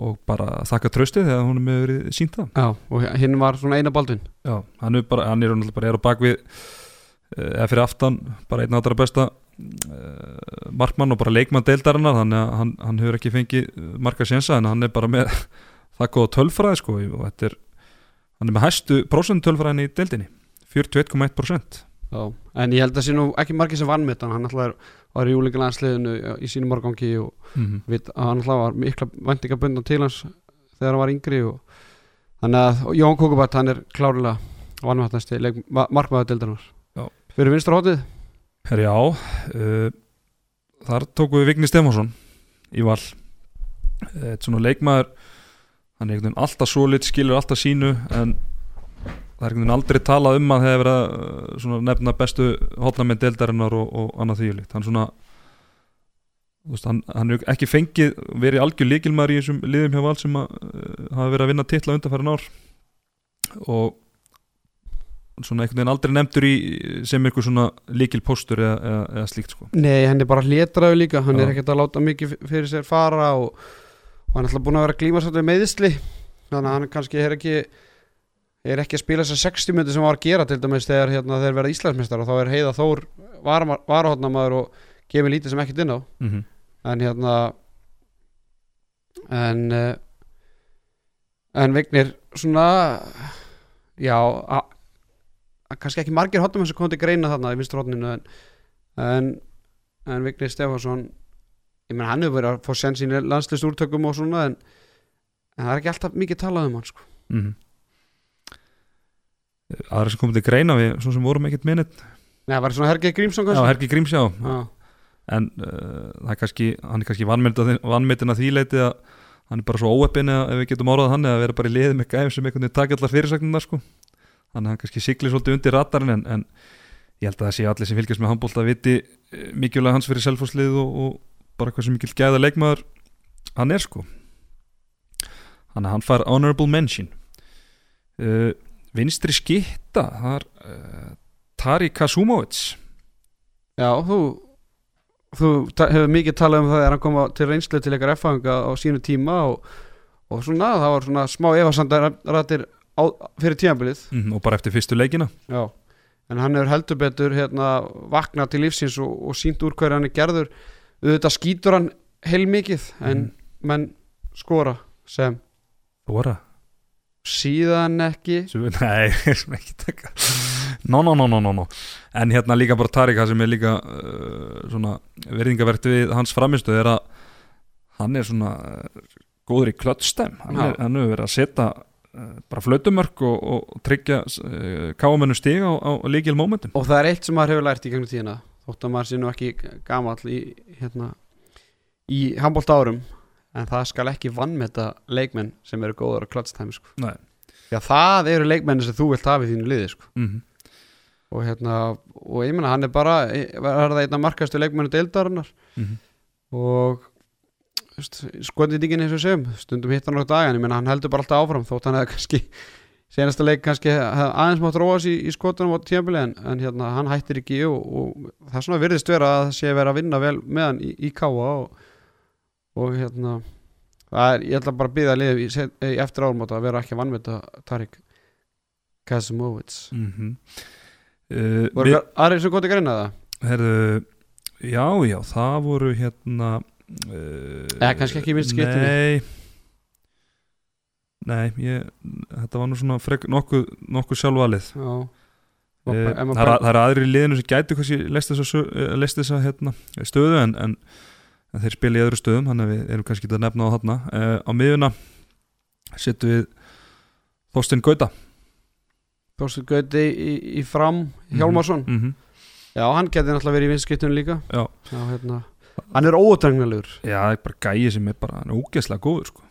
og bara þakka tröstið þegar hún hefur verið sínt það. Já, og hinn var svona eina baldvin. Já, hann er bara, hann er náttúrulega bara er á bakvið eh, eða fyrir aftan bara einn allra besta markmann og bara leikmann deildarinnar þannig að hann, hann hefur ekki fengið eh, marga sénsa en hann er bara með það góða tölfræði sko og þetta er hann er með hæstu prósentölfræðin í deildinni 41,1% já. en ég held að sé nú ekki margir sem vann með hann hann alltaf var í júlingalandsliðinu í sínum margangi og mm -hmm. hann alltaf var mikla vendingabundan til hans þegar hann var yngri og þannig að Jón Kókubat hann er klárlega vannvættnasti markmaður deildarinnar Já. fyrir vinstra hótið Herri já uh, þar tókum við Vigni Stefánsson í val Eitt svona leikmaður hann er einhvern veginn alltaf solid, skilur alltaf sínu en það er einhvern veginn aldrei talað um að það hefur verið svona, nefna bestu hotnamenn deildarinnar og, og annað þýjulikt hann svona veist, hann, hann er ekki fengið verið algjör líkilmaður í þessum liðum hjá val sem að, uh, hafa verið að vinna titla undanfærin ár. Og svona einhvern veginn aldrei nefndur í sem eitthvað svona líkilpostur eða, eða, eða slíkt sko. Nei, hann er bara hlétraðu líka. Hann Já. er ekkert að láta mikið fyrir sér fara og, og hann er alltaf búin að vera að glíma svolítið meðisli þannig að hann kannski er ekki er ekki að spila þessar 60 myndi sem var að gera til dæmis þegar hérna, þeir verða Íslandsmeistar og þá er Heiða Þór varahotnamaður og gefur lítið sem ekkert inn á. Mm -hmm. en hérna en uh, en Vignir svona já a, a, kannski ekki margir hotnum sem kom til greina þarna í vinstur hotninu en, en, en Vignir Stefansson ég menn hann hefur verið að fá senn sín landslist úrtökum og svona en, en það er ekki alltaf mikið talað um hann sko. mm aðra sem komið til greina við svona sem vorum ekkert minnit Nei, það var svona Hergeir Grímsson já, Hergi Grímsjá Já. en uh, það er kannski, hann er kannski vannmyndin að því leiti að hann er bara svo óeppin ef við getum orðað hann eða vera bara í liði með gæm sem einhvern veginn takja allar fyrirsagnirnar sko. þannig að hann kannski sigli svolítið undir ratarinn en, en ég held að það sé allir sem fylgjast með handbólt að viti eh, mikilvæg hans fyrir selfhúslið og, og bara hvað sem mikil gæða leikmaður hann er sko. Að hann far honorable mention. Uh, vinstri skitta það er uh, Tari Kasumovits Já, þú þú hefur mikið talað um það þegar hann kom til reynslu til eitthvað F-fanga á sínu tíma og, og svona, það var svona smá efasandarættir fyrir tímabilið. Mm, og bara eftir fyrstu leikina. Já, en hann hefur heldur betur hérna, vaknað til lífsins og, og sínt úr hverju hann er gerður auðvitað skýtur hann heilmikið en menn skora sem Bora síðan ekki. Svo, Nei, sem ekki taka. No, no, no, no, no, no. En hérna líka bara Tarika sem er líka uh, svona verðingavert við hans framistu er að hann er svona uh, góður í klöttstæm hann, Já. er, hefur verið að setja uh, bara flautumörk og, og tryggja uh, káamennu stig á, á líkil momentum og það er eitt sem maður hefur lært í gegnum tíðina þótt að maður sé nú ekki gamall í, hérna, í handbólt árum en það skal ekki vannmeta leikmenn sem eru góður á klatstæmi sko. Því að það eru leikmenn sem þú vilt hafa í þínu liði sko. mm og hérna og ég meina hann er bara er það einna markastu leikmennu deildarinnar -hmm. og skotnýtingin eins og segjum stundum hitt hann á dag en ég meina hann heldur bara alltaf áfram þótt hann hefði kannski senasta leik kannski aðeins mátt róast í, í skotunum á tímabili en, en hérna hann hættir ekki og, og það er svona virðist vera að það sé vera að vinna vel með hann í, í káa og, og hérna það er, ég ætla bara að að liða í, í eftir árum að vera ekki að vannmeta Tarik Kasimovits Mm -hmm. uh, voru aðrir sem gott að greina það? herðu, Já, já, það voru hérna uh, Eða kannski ekki í minnstu skiptinni. Nei Nei, ég, þetta var nú svona frek, nokkuð, nokkuð sjálfvalið Já Eh, Ef það, er, það er aðrir í liðinu sem gætu kannski lest þessa, sö- eh, þessa hérna, stöðu en, en, en þeir spila í öðru stöðum þannig að við erum kannski ekki að nefna á þarna uh, á miðuna setjum við Þorstein Gauta Þorsten Gauti í, í fram Hjálmarsson mm -hmm. Já, hann geti náttúrulega verið í vinskiptunum líka Já. hérna. Hann er ódrengnalegur Já, það er bara gæi sem er bara hann er ógeðslega góður sko.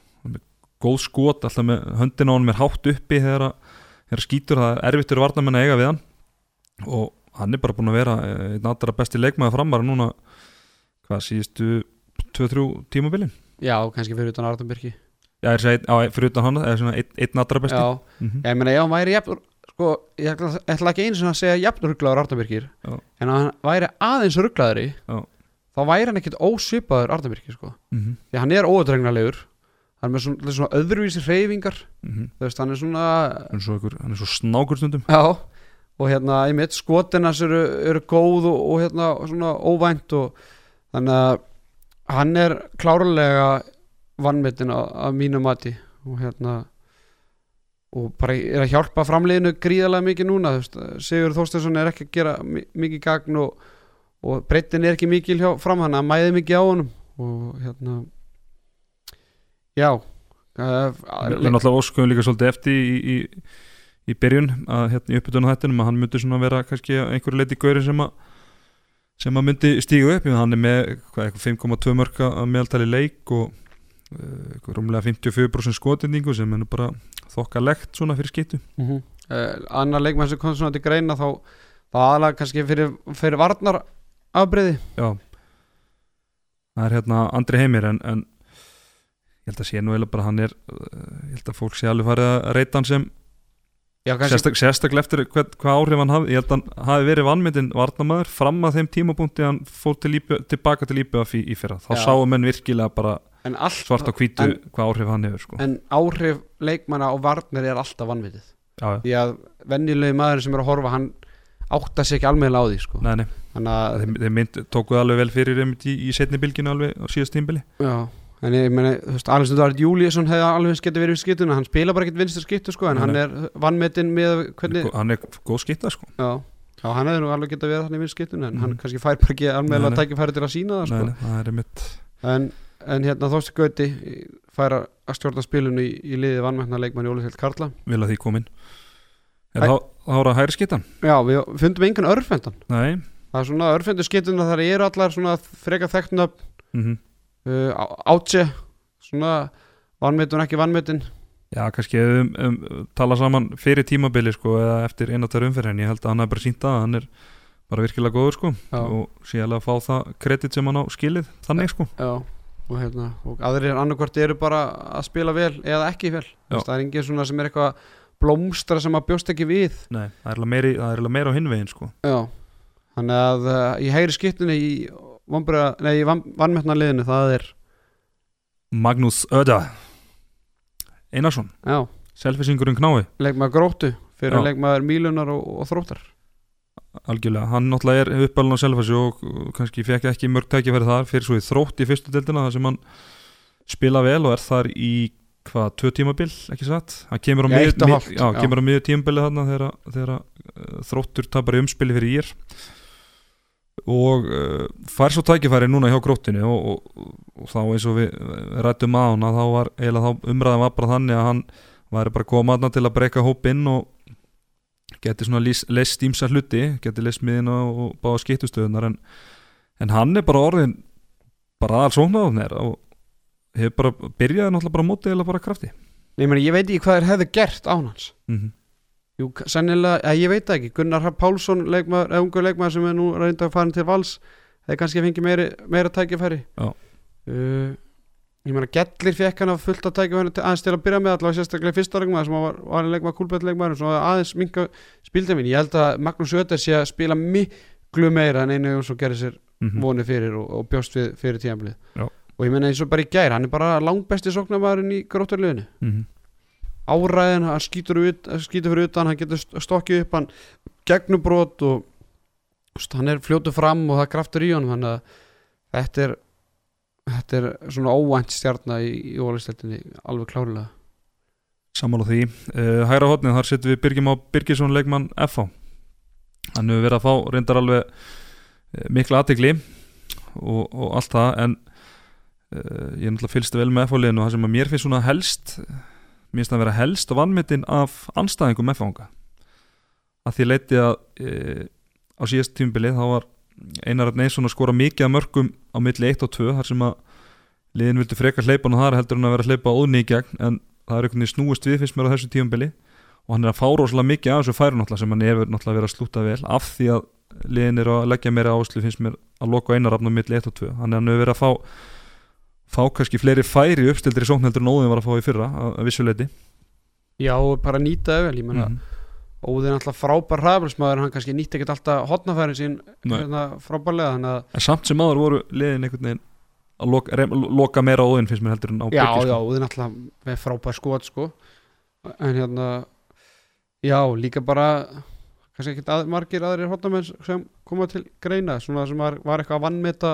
Góð skot alltaf með höndin á hann er hátt uppi þegar að, skýtur það er erfitt fyrir varnamenn að eiga við hann og hann er bara búin að vera eh, einn allra besti leikmaður framar núna hvað síðustu 2-3 tímabilin Já, kannski fyrir utan Arðanbyrki Já, segi, á, fyrir utan hann er svona einn, einn allra besti Já, mm ég meina ef hann væri jafn sko, ég ætla, ætla ekki einu sinni að segja jafn rugglaður Arðanbyrkir Já. en hann væri aðeins rugglaðri Já. þá væri hann ekkit ósvipaður Arðanbyrki sko. -hmm. því hann er ódrengnalegur hann er með svona, svona öðruvísi hreyfingar. Mm þú veist, hann er svona hann, er svo hann svo snákur stundum. Já, og hérna í mitt skotinas eru, eru góð og, og hérna svona óvænt og þannig að hann er klárlega vannmetinn að mínu mati og hérna og bara er að hjálpa framliðinu gríðarlega mikið núna þú veist, Sigur Þorsteinsson er ekki að gera mi- mikið gagn og, og breytin er ekki mikil hjá fram hann að mæði mikið á honum og hérna já. Uh, við náttúrulega óskuðum líka svolítið eftir í, í, í byrjun að hérna í uppbytunum hættinum að hann myndi svona vera kannski einhverju leiti gauri sem að sem að myndi stígu upp, hann er með hvað, eitthvað 5,2 mörka að meðaltali leik og uh, rúmlega 54% skotendingu sem er bara þokkalegt svona fyrir skittu uh, annar leikmann sem kom svona til greina þá, þá aðalega kannski fyrir, fyrir varnar afbreyði Já. Það er hérna Andri Heimir en, en ég held að sé nú eiginlega bara hann er uh, ég held að fólk sé alveg farið að reyta hann sem Já, sérstak, sérstaklega eftir hvað, hvað áhrif hann hafði ég held að hann hafi verið vannmyndin varnamaður fram að þeim tímapunkti hann fór til Íbjö, tilbaka til Íbjöf í, í fyrra þá Já. sáu menn virkilega bara en, allt, svart á hvítu en, hvað áhrif hann hefur sko. en áhrif leikmanna á varnir er alltaf já. því að venjulegi maður sem er að horfa hann átta sig ekki almennilega á því sko. Nei, nei, þannig að þeir, þeir mynd, tókuð alveg vel fyrir í, í setni bylginu alveg á síðast tímbili já, en ég meni, þú veist, Alexander David Júlíusson hefði alveg getið verið við skyttuna. Hann spila bara ekkert vinstur skyttu sko, en Nei, hann er vannmetinn með hvernig, hann er góð skytta sko. já, já, hann hefði nú alveg getið verið þannig vinstur skyttuna, en hann Mhm. kannski fær bara ekki Nei, almennilega nei. tækifæri til að sína það sko. nei, það er einmitt en, en hérna Þorsti Gauti fær að stjórna spilinu í, í liði vannmætna leikmann í Ólefeld Karla. Vil að því komin er Æ- það hægri skyttan já, uh, átse svona vannmetun ekki vannmetun Já, kannski um, um, tala saman fyrir tímabili sko eða eftir einatar umferð en ég held að hann er bara sínt að hann er bara virkilega góður sko Já. og síðan að fá það kredit sem hann á skilið þannig sko. Já og, hérna, og aðrir annarkvort eru bara að spila vel eða ekki vel. Það er engin svona sem er eitthvað blómstra sem að bjóst ekki við. Nei, það er eiginlega meira á hinvegin sko. Já þannig að uh, í hægri skiptunni í, vonbreða, nei, í van, vannmetna liðinu það er Magnús Öda. Einarsson, selfisingurinn knái. Leikmaður gróttu fyrir Já. leikmaður mílunar og, og þróttar. Algjörlega, hann náttúrulega er uppalinn á selfasi og kannski fekk ekki mörg tækifæri þar fyrir svo í þrótt í fyrstu deildina þar sem hann spila vel og er þar í hvað, tvö tímabil, ekki satt? Hann kemur á miður tímabili þarna þegar, þegar uh, þróttur tapar í umspili fyrir ír og uh, fær svo tækifæri núna hjá gróttinu og, og, og þá eins og við rættum á hann að þá var eiginlega þá umræðan var bara þannig að hann væri bara koma þarna til að breyka hóp inn og geti svona leist ímsa hluti geti leist miðina og báða skiptustöðunar en, en hann er bara orðin bara aðal sóknáðunir og hefur bara byrjaði náttúrulega bara mótið eða bara krafti Nei, meni, ég veit ekki hvað þeir hefðu gert án hans mm -hmm. Jú, k- sennilega, eða, ég veit það ekki Gunnar Pálsson, leikmaður, eða ungu leikmaður sem er nú reynda að fara til vals hefði kannski fengið meiri, meira tækifæri Já. uh, Ég meina Gellir fekk hann að fullt af tækifæri aðeins til að byrja með allavega sérstaklega fyrsta leikmaður sem var, var leikmaður kúlbett leikmaður sem aðeins minka spildemin ég held að Magnús Ötter sé að spila miklu meira en einu sem gerir sér Mhm. vonið fyrir og, og bjóst við fyrir tíðanblið Já. og ég meina eins og bara í gær hann er bara langbesti sóknarmaðurinn í gróttarliðinu Mm áræðin, hann skýtur, ut, skýtur fyrir utan hann getur st- stokkið upp hann gegnubrót og st- hann er fljótu fram og það er kraftur í honum þannig að þetta er þetta er svona óvænt stjarnar í, í ólisteltinni alveg klárlega. Sammála því. Uh, Hægra hotnið, þar setjum við Birgjum á Birgisson leikmann FH Hann hefur verið að fá reyndar alveg uh, mikla aðtegli og, og allt það en uh, ég er náttúrulega fylgst vel með FH-liðinu og það sem að mér finnst svona helst mér finnst það að vera helst og vannmyndin af anstæðingum FH-anga að því leiti að uh, á síðast tímbilið þá var Einar Arn Eysson að skora mikið af mörgum á milli 1 og 2 þar sem að liðin vildu frekar hleypa hann þar heldur en að vera að hleypa óðni í gegn en það er einhvern veginn snúist við fyrst mér á þessu tíumbili og hann er að fá rosalega mikið af þessu færu náttúrulega sem hann er náttúrulega verið að slúta vel af því að liðin er að leggja meira áherslu finnst mér að loka einarafn á milli 1 og 2 hann er hann hefur verið að fá fá kannski fleiri færi uppstildir í sókn heldur en óðin var að fá í fyrra að, vissuleiti Já, bara nýta það vel, ég menna Mhm. Óðinn alltaf frábær hraðbjörnsmaður hann kannski nýtti ekkert alltaf hotnafærin sín hérna, frábærlega að samt sem áður voru liðin einhvern veginn að loka, rem, loka meira óðin finnst mér heldur en á já, Birki, já, sko. Óðinn alltaf með frábær skot sko en hérna já, líka bara kannski ekkert að, margir aðrir hotnamenn sem koma til greina svona sem var, var eitthvað að vannmeta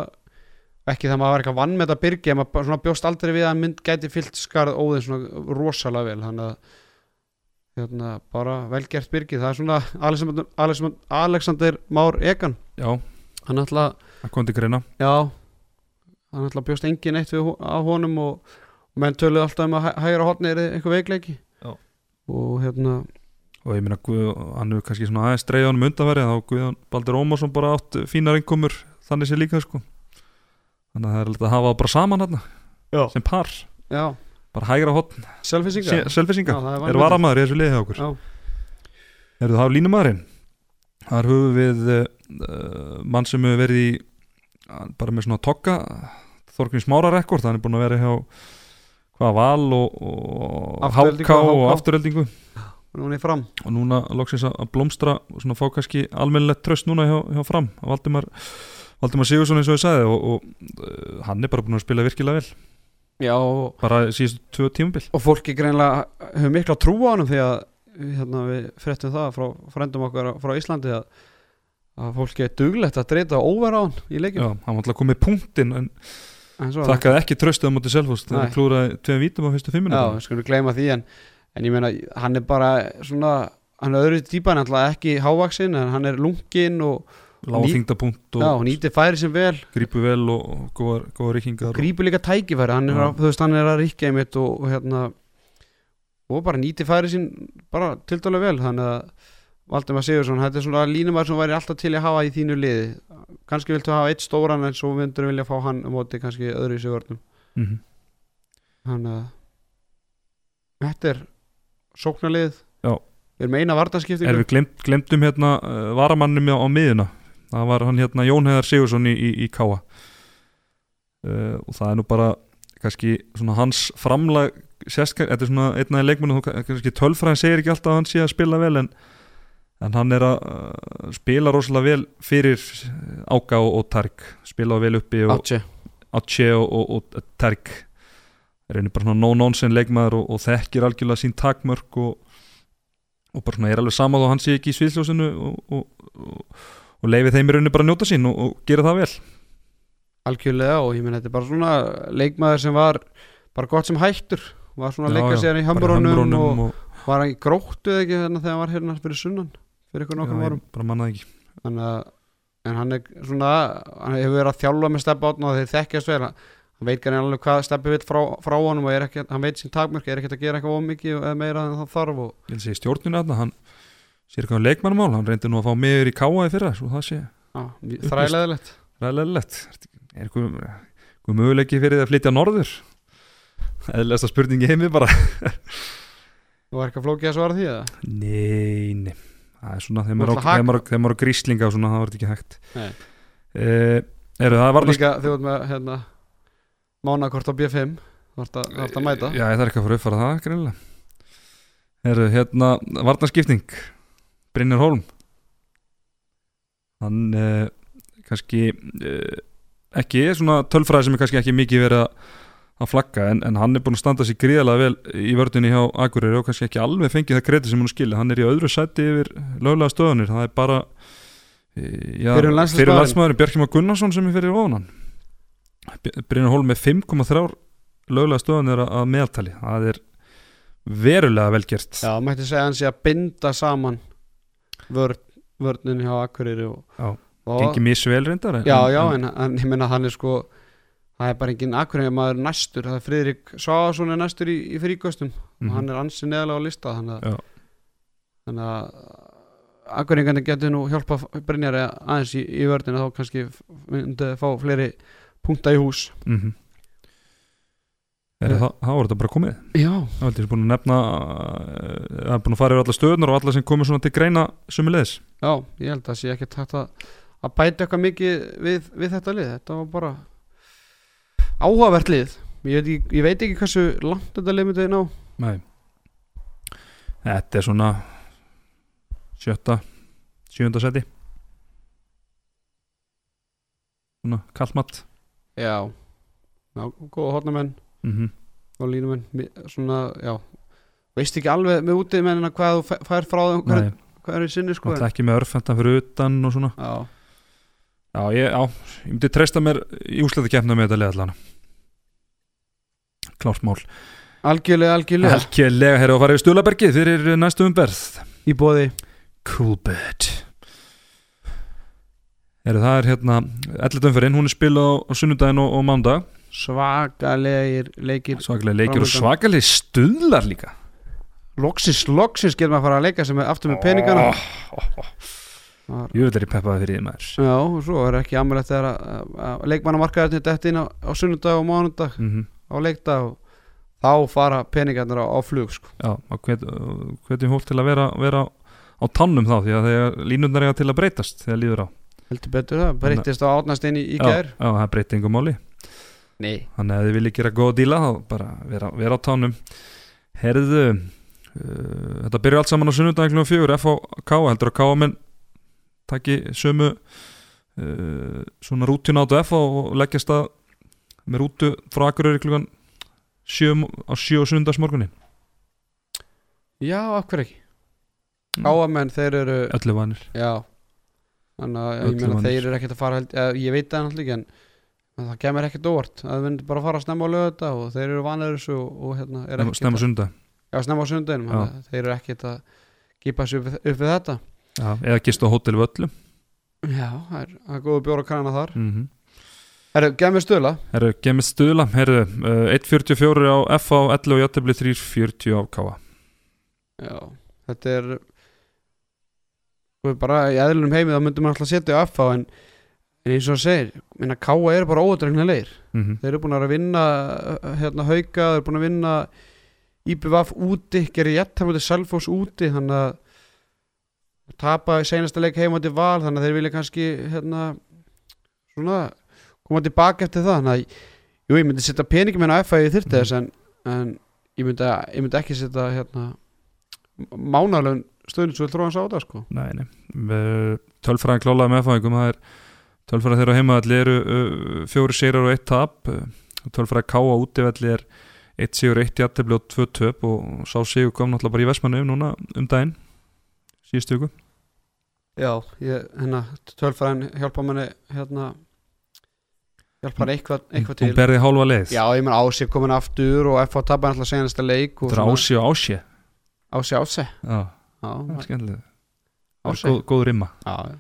ekki það maður var eitthvað að vannmeta byrgi en maður svona bjóst aldrei við að hann mynd gæti fyllt skarð óðinn svona rosalega vel. Þannig að hérna, bara velgert byrgi það er svona Alexander, Alexander, Alexander Már Egan. Já, hann ætla það kom til greina. Já. Hann ætla bjóst engin eitt við á honum og, og menn töluðu alltaf um að hæ- hægra hotni er eitthvað veikleiki. Já. og hérna og ég meina Guð, hann hefur kannski svona aðeins dreigja honum undanverið þá Guðjón Baldur Ómarsson bara átt fínar innkomur þannig sé líka sko þannig að það er alltaf að hafa bara saman Já. sem par, já, bara hægra hotn selfisinga selfisinga, Já, er er varamaður í þessu liði hjá okkur? Já. Erðu það á línumæðurinn? Þar höfum við uh, mann sem hefur verið í uh, bara með svona tokka Þorgrinn Smára rekord, hann er búin að vera hjá hvað val og, og háká og og afturöldingu Núna í fram. Og núna loksins að að blómstra og svona fá kannski almennilegt tröst núna hjá, hjá fram. Valdimar, Valdimar Sigursson eins og ég sagði og, og uh, hann er bara búin að spila virkilega vel. Já, bara síðustu tvö tímabil. Og fólki greinlega hefur mikla trú á hann því að hérna, við fréttum það frá frendum okkar frá Íslandi að, að fólki er duglegt að dreita óver á hann í Já, leikinu hann var alltaf komið punktinn en En þakkaði ekki tröstuð á móti Selfoss Nei. það klúraði tveim vítum á fyrstu fimminu Já, við skulum gleyma því en, en ég meina, hann er bara svona, hann er öðru típan alltaf ekki hávaksin en hann er lungin og lág þingdapunkt og nýti færi sem vel. grípu vel og, rýkingar og, grípur líka tækifæri, hann er, Já. að, veist, hann er að ríkja einmitt og, og hérna og bara nýti færi sín bara tildálega vel þannig að Valdimar Sigursson, þetta er svona línumar sem væri alltaf til að hafa í þínu liði. Kannski viltu hafa eitt stóran en svo myndur vilja fá hann á móti kannski öðru í sig vörnum mm þannig að þetta er sóknarlið Já. við erum eina er vartaskiptingu við glemt, glemtum hérna uh, varamannum á, á miðuna það var hann hérna Jón Heiðar Sigursson í, í, í Káa uh, og það er nú bara kannski svona hans framlag sérskar, þetta er svona einnaði leikmennu kannski tölfræðin segir ekki alltaf að hann sé að spila vel en, en hann er að uh, spila rosalega vel fyrir uh, Áka og, og Tark spila vel uppi og, Atje og, og, og Terk er einnig bara svona no-nonsense leikmaður og, og þekkir algjörlega sín takmörk og, og bara svona er alveg sama þó hann sé ekki í sviðsljósinu og, og, leifi þeim í rauninni bara að njóta sín og, og gera það vel. Algjörlega og ég menn þetta er bara svona leikmaður sem var bara gott sem hættur. Var svona að leika sér í hömbrunum og og, var hann í gróttu eða ekki þarna þegar hann var hérna fyrir sunnan fyrir já, árum. ég bara mannaði ekki. Þannig að en hann er svona hann hefur verið að þjálfa með steppa átna og þeir þekkjast vel. Hann veit kanni alveg hvað steppi vill frá, frá honum og ekki, hann veit sín takmörk er ekkert að gera eitthvað ómikið eða meira en það þarf og ég vil segja stjórninu þarna, hann sér eitthvað um leikmannmál, hann reyndi nú að fá mig í káa í fyrra, svo það sé á, þræleðilegt ræðilegilegt er eitthvað, eitthvað möguleiki fyrir að flytja norður? Eðlæsta spurningi heimi bara. Og er flókið að svara því eða? Nei, nei. Það er svona, þegar Þú á- þegar á- þegar maður á gríslinga og svona, það þetta ekki hægt. Nei. uh, Eru það líka þau veit með hérna mánakort á B5 þú ert að, þú að mæta. Já, ég þarf ekki að fara að uppfara það, greinilega. Eru hérna, varnarskipting Brynjar Holm Hann uh, kannski uh, ekki er svona tölfræði sem er kannski ekki mikið verið að flagga en, en hann er búin að standa sér gríðalega vel í vördunni hjá Akureyri og kannski ekki alveg fengið það kredi sem hann skilja. Hann er í öðru sæti yfir löglega stöðunir. Það er bara já, fyrir landsmaðurinn Bjarkjumar Gunnarsson sem er fyrir ofan hann. Brynjar Hólm með 5,3 löglega stöðunir að meðaltali. Það er verulega vel gert. Já, mætti segja að hann sé að binda saman vörn, vörnin hjá Akureyri og, Já, og gengi misvel reyndar en- já, já, en, en ég menna hann er sko það er bara engin Akureyri maður næstur það er Friðrik Sváðarsson er næstur í, í fríkostum Mhm. og hann er ansi neðalega á lista þannig að, Já. þannig að Akureyringandi getur nú hjálpa Brynjari aðeins í, í vörnina þá kannski myndi fá fleiri punkta í hús mm -hmm. Er Eh. Það, það var þetta bara komið? Já, Það var þetta búin að nefna uh, Það er búin að fara yfir alla stöðunar og alla sem komið svona til greina sumulegis já, ég held að sé ekki takt að, að bæta eitthvað mikið við, við þetta lið, þetta var bara áhugavert lið. Ég veit ekki, ég veit ekki hversu langt þetta lið myndi ná. Nei. Þetta er svona sjötta, sjönda seti Svona kallmatt já, já góða hotnamenn mm og línumenn svona, já. Veist ekki alveg með útiðmennina hvað þú fæ- fær frá þeim hvað, hvað er í sinni sko? Það er ekki með örfendan fyrir utan og svona. Já, Já, ég, já, ég myndi treysta mér í úsleita keppna með þetta leðallana Klárt mál. Algjörlega, algjörlega. Helgilega, herra, að fara yfir Stulabergið fyrir næstu umberð í bóði Coolbet Herra, það er hérna 11. umferðin, hún er spilað á, á sunnudaginn og, og mándag svakalegir leikir Svakalega leikir og svakalega stuðlar líka. Loksins, loksins getur maður að fara að leika sem er aftur með peningana oh, Jú, þetta er í peppaði fyrir því maður. Já, og svo er ekki ammulegt þegar að, að, að leikmannamarkaðarnir dætt inn á, á sunnudag og mánudag mm á leikdag og þá fara peningarnir á, á flug sko. Já, og hvetjum hólk til að vera, vera á tannum þá því að þegar línundar eiga til að breytast þegar líður á. Heldur betur það, breytist á átnast inn í, í já, gær. já, það breyti engum máli Nei, þannig að þið viljið gera góða díla þá bara vera, vera á tánum. Herðu uh, þetta byrjar allt saman á sunnudagin fjögur FHK heldur að K menn taki sömu uh, svona rútjun át F og leggjast að með rútu frá Akureyri klugan sjö, á sjö og sunnudagsmorgunin já, akkur ekki? Mm. Káamenn, þeir eru öllu vanir Já. Þannig að ég meina þeir eru ekkert að fara Ég veit það náttúrulega ekki en en það kemur ekkert óvart að það myndir bara að fara að snemma á lögða og þeir eru vanir þessu og, og hérna er ekkert snemma að, sunnudag. Já, snemma á að þeir eru ekkert að kipa sig upp, upp við þetta. Já, eða gist á hótel völlum Já, það er, er góðu bjóra kanna þar. Mm -hmm. Herru, gef mér stöla Herru, gemið stuðla. Herru, uh, 1.44 á F á 11 og játtabli 3.40 á K Já, þetta er bara í eðlunum heimi þá myndum maður alltaf setja á FH en, en eins og það segir, minna Káa er bara ódregnilegir mm -hmm. þeir eru búin að vinna uh, hérna hauka, þeir eru búin að vinna IBVF úti, gerir jættamöndi Selfoss úti, þannig að tapa í seinasta leik heima til val, þannig að þeir vilja kannski hérna svona koma tilbaka eftir það, þannig að jú, ég myndi setja peningum en á FA í þyrti þess en, en ég, myndi, ég myndi ekki setja hérna mánalögn stöðnisvöld þróans á það sko. Nei, nei. Tölfræðin klálaði með fæðingum Það er tölfræðin þeirra á heimaðalli eru fjóri seirar og eitt tap. Uh, Tölfræðin ká á útivelli er eitt sigur, eitt jættibli og tvö töp og sá sigur kom náttúrulega bara í Vestmannu núna um daginn síðustu ykkur Já, ég, hérna, tölfræðin hjálpa manni hérna hjálpar eitthvað, eitthvað til. Hún berði hálfa leið. Já, ég menn Ási komin aftur og FH tapar alltaf senasta leik og Þetta er ási og ási. Ási Ási. Já, Já, er Ási. Góð, góð rimma Já, já.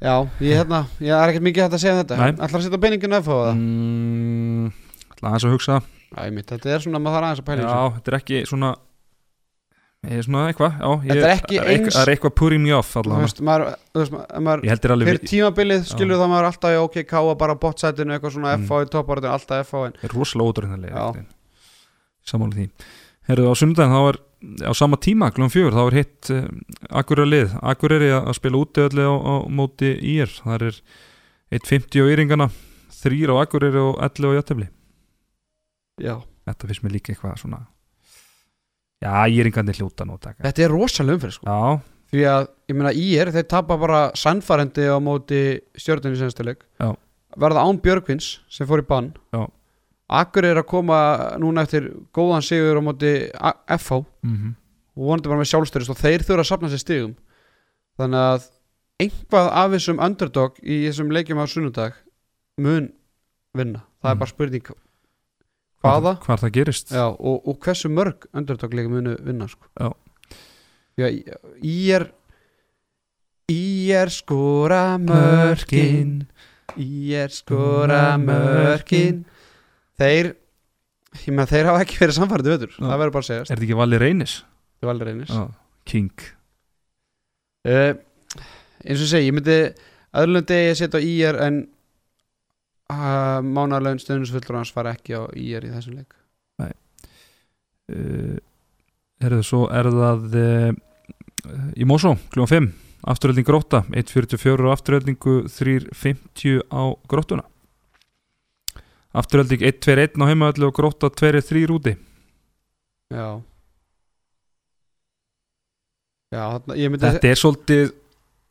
Já, ég hérna ég er ekkert mikið hægt að segja um þetta. Ætlar að setja peninginu FH á það? mm, ætla aðeins að hugsa ég mitt, þetta er svona, maður þarf aðeins að pæla í Já, þessu. þetta er ekki svona Ég er svona eitthvað já, ég, Þetta er ekki eitthvað- eins- Það er eitthvað putting me off Þú allavega veist, maður, þú veist, ef maður Ég heldur alveg fyrir tímabilið skilur það maður alltaf í OK, K bara bottsætinu, eitthvað svona Mm. FH í topparöðinu, alltaf FH en er rosalega ódrænlega Já. Samála því Herðu á sunnudaginn þá er á sama tíma klum fjögur þá er hitt uh, Akureyri lið. Akureyri að að spila úti öllu á, á móti ír. Það er 1.50 á yringana þrýr á Akureyri og 11 á Jötefli Já, þetta finnst mér líka eitthvað svona já, íringandi hljóta að taka. Þetta er rosalega umfyrir sko. Já, Því að, ég meina, IR, þeir tapa bara sannfærendi á móti stjórnum í senstileg Já. Verða án Björgvins sem fór í bann. Já. Akkur er að koma núna eftir góðan sigur á móti FH mm og vonandi bara með sjálfstörist og þeir þurfa að safna sér stigum. Þannig að einhvað af þessum underdog í þessum leikjum á sunnudag mun vinna. Það Mhm. er bara spurning hvaða. Hvað það gerist. Já, og, og hversu mörg underdog leikjum munu vinna sko. Já. Í er í er skora mörkin. Í er skora mörkin þeir ég með þeir hafa ekki verið samfærið veitur, Já. það verður bara að segjast er þetta ekki Valli Reynis? það var alveg reynis Já. King uh, eins og ég segi, ég myndi öðrulegu degi að setja á IR en uh, mánarlegin stöðnusfullur hans fara ekki á IR í þessum leik uh, er það svo er það uh, í Mosó kljóðan 5 afturölding gróta 1.44 og afturöldingu 3.50 á grótuna afturölding 1.21 á heimaöllu og gróta 2.3 úti. Já. Já, þarna, ég myndi þetta er svolítið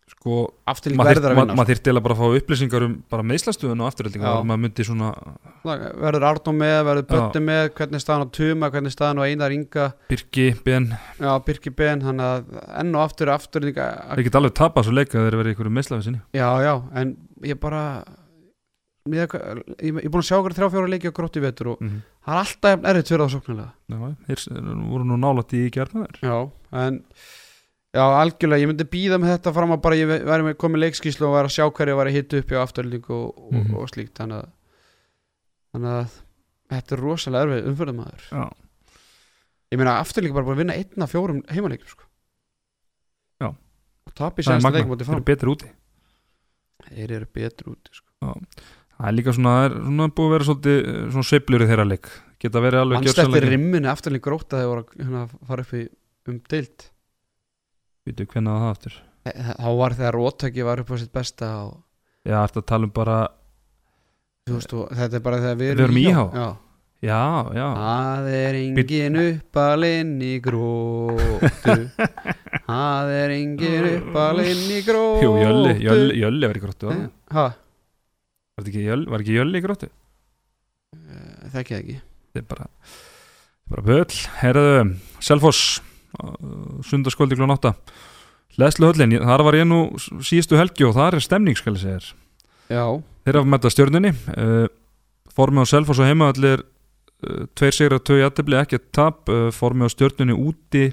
sko maður verður að vinna ma þyrft til að bara fá upplýsingar um bara meðslastöðun og og maður myndi svona sko. verður Arnó með, verður. Bötti með hvernig staðan á Tuma, hvernig staðan á Einar Inga? Birki, Ben. Já, Birki Ben, þannig að enn og aftur aftur líka, þeir geta alveg tapað svo leika þeir verið ykkur meðslafisinni já, já, en ég bara ég, er búin að sjá okkur þrjá fjóra leiki á grótti vetur og mm -hmm. það er alltaf erfitt fyrir það sóknarlega þeir voru nú nálætt í gerðnaður já, en já, algjörlega, ég myndi býða með þetta fram að bara ég væri með komið leikskíslu og væri að sjá hverju var að hitta upp á afturlíku og, og, Mhm. og slíkt þannig að, þannig að þetta er rosalega erfið umförðamaður já, ég meina afturlíku bara búin að vinna einn af fjórum heimaleikjum sko. Já. og það er magna, í þeir eru betur úti þeir eru betur úti sko. Það er líka svona, það er svona búið að vera svolítið eh, svona sveiflur í þeirra leik. Geta verið alveg mannstættir gjörsamlega- rimmunni afturlíku gróta þegar voru að hérna, fara upp í um deilt Vítu, hvernig var það aftur? þá var þegar róttæki var upp á sitt besta og Já, ertu að tala um bara þú þetta er bara þegar við erum Íhá? já. Já, já. Það er engin uppalinn í grótu Það er engin uppalinn í grótu Jú, Jölli, Jölli, Jölli var í gróttu var það? Ha, Var ekki Jölli, var ekki Jölli í gróttu? þekki það ekki. Þetta er bara bara böll, herðu Selfoss, sundarskvöldi klón 8 Leslu höllin, ég- þar var ég nú síðustu helgi og þar er stemning skal ég segja Já, Þeir hafa mæta stjörnunni. Uh, Formið á Selfoss og heimaðalli er uh, tveir sigra, tvö jættibli, ekki tap. Uh, Formið á stjörnunni úti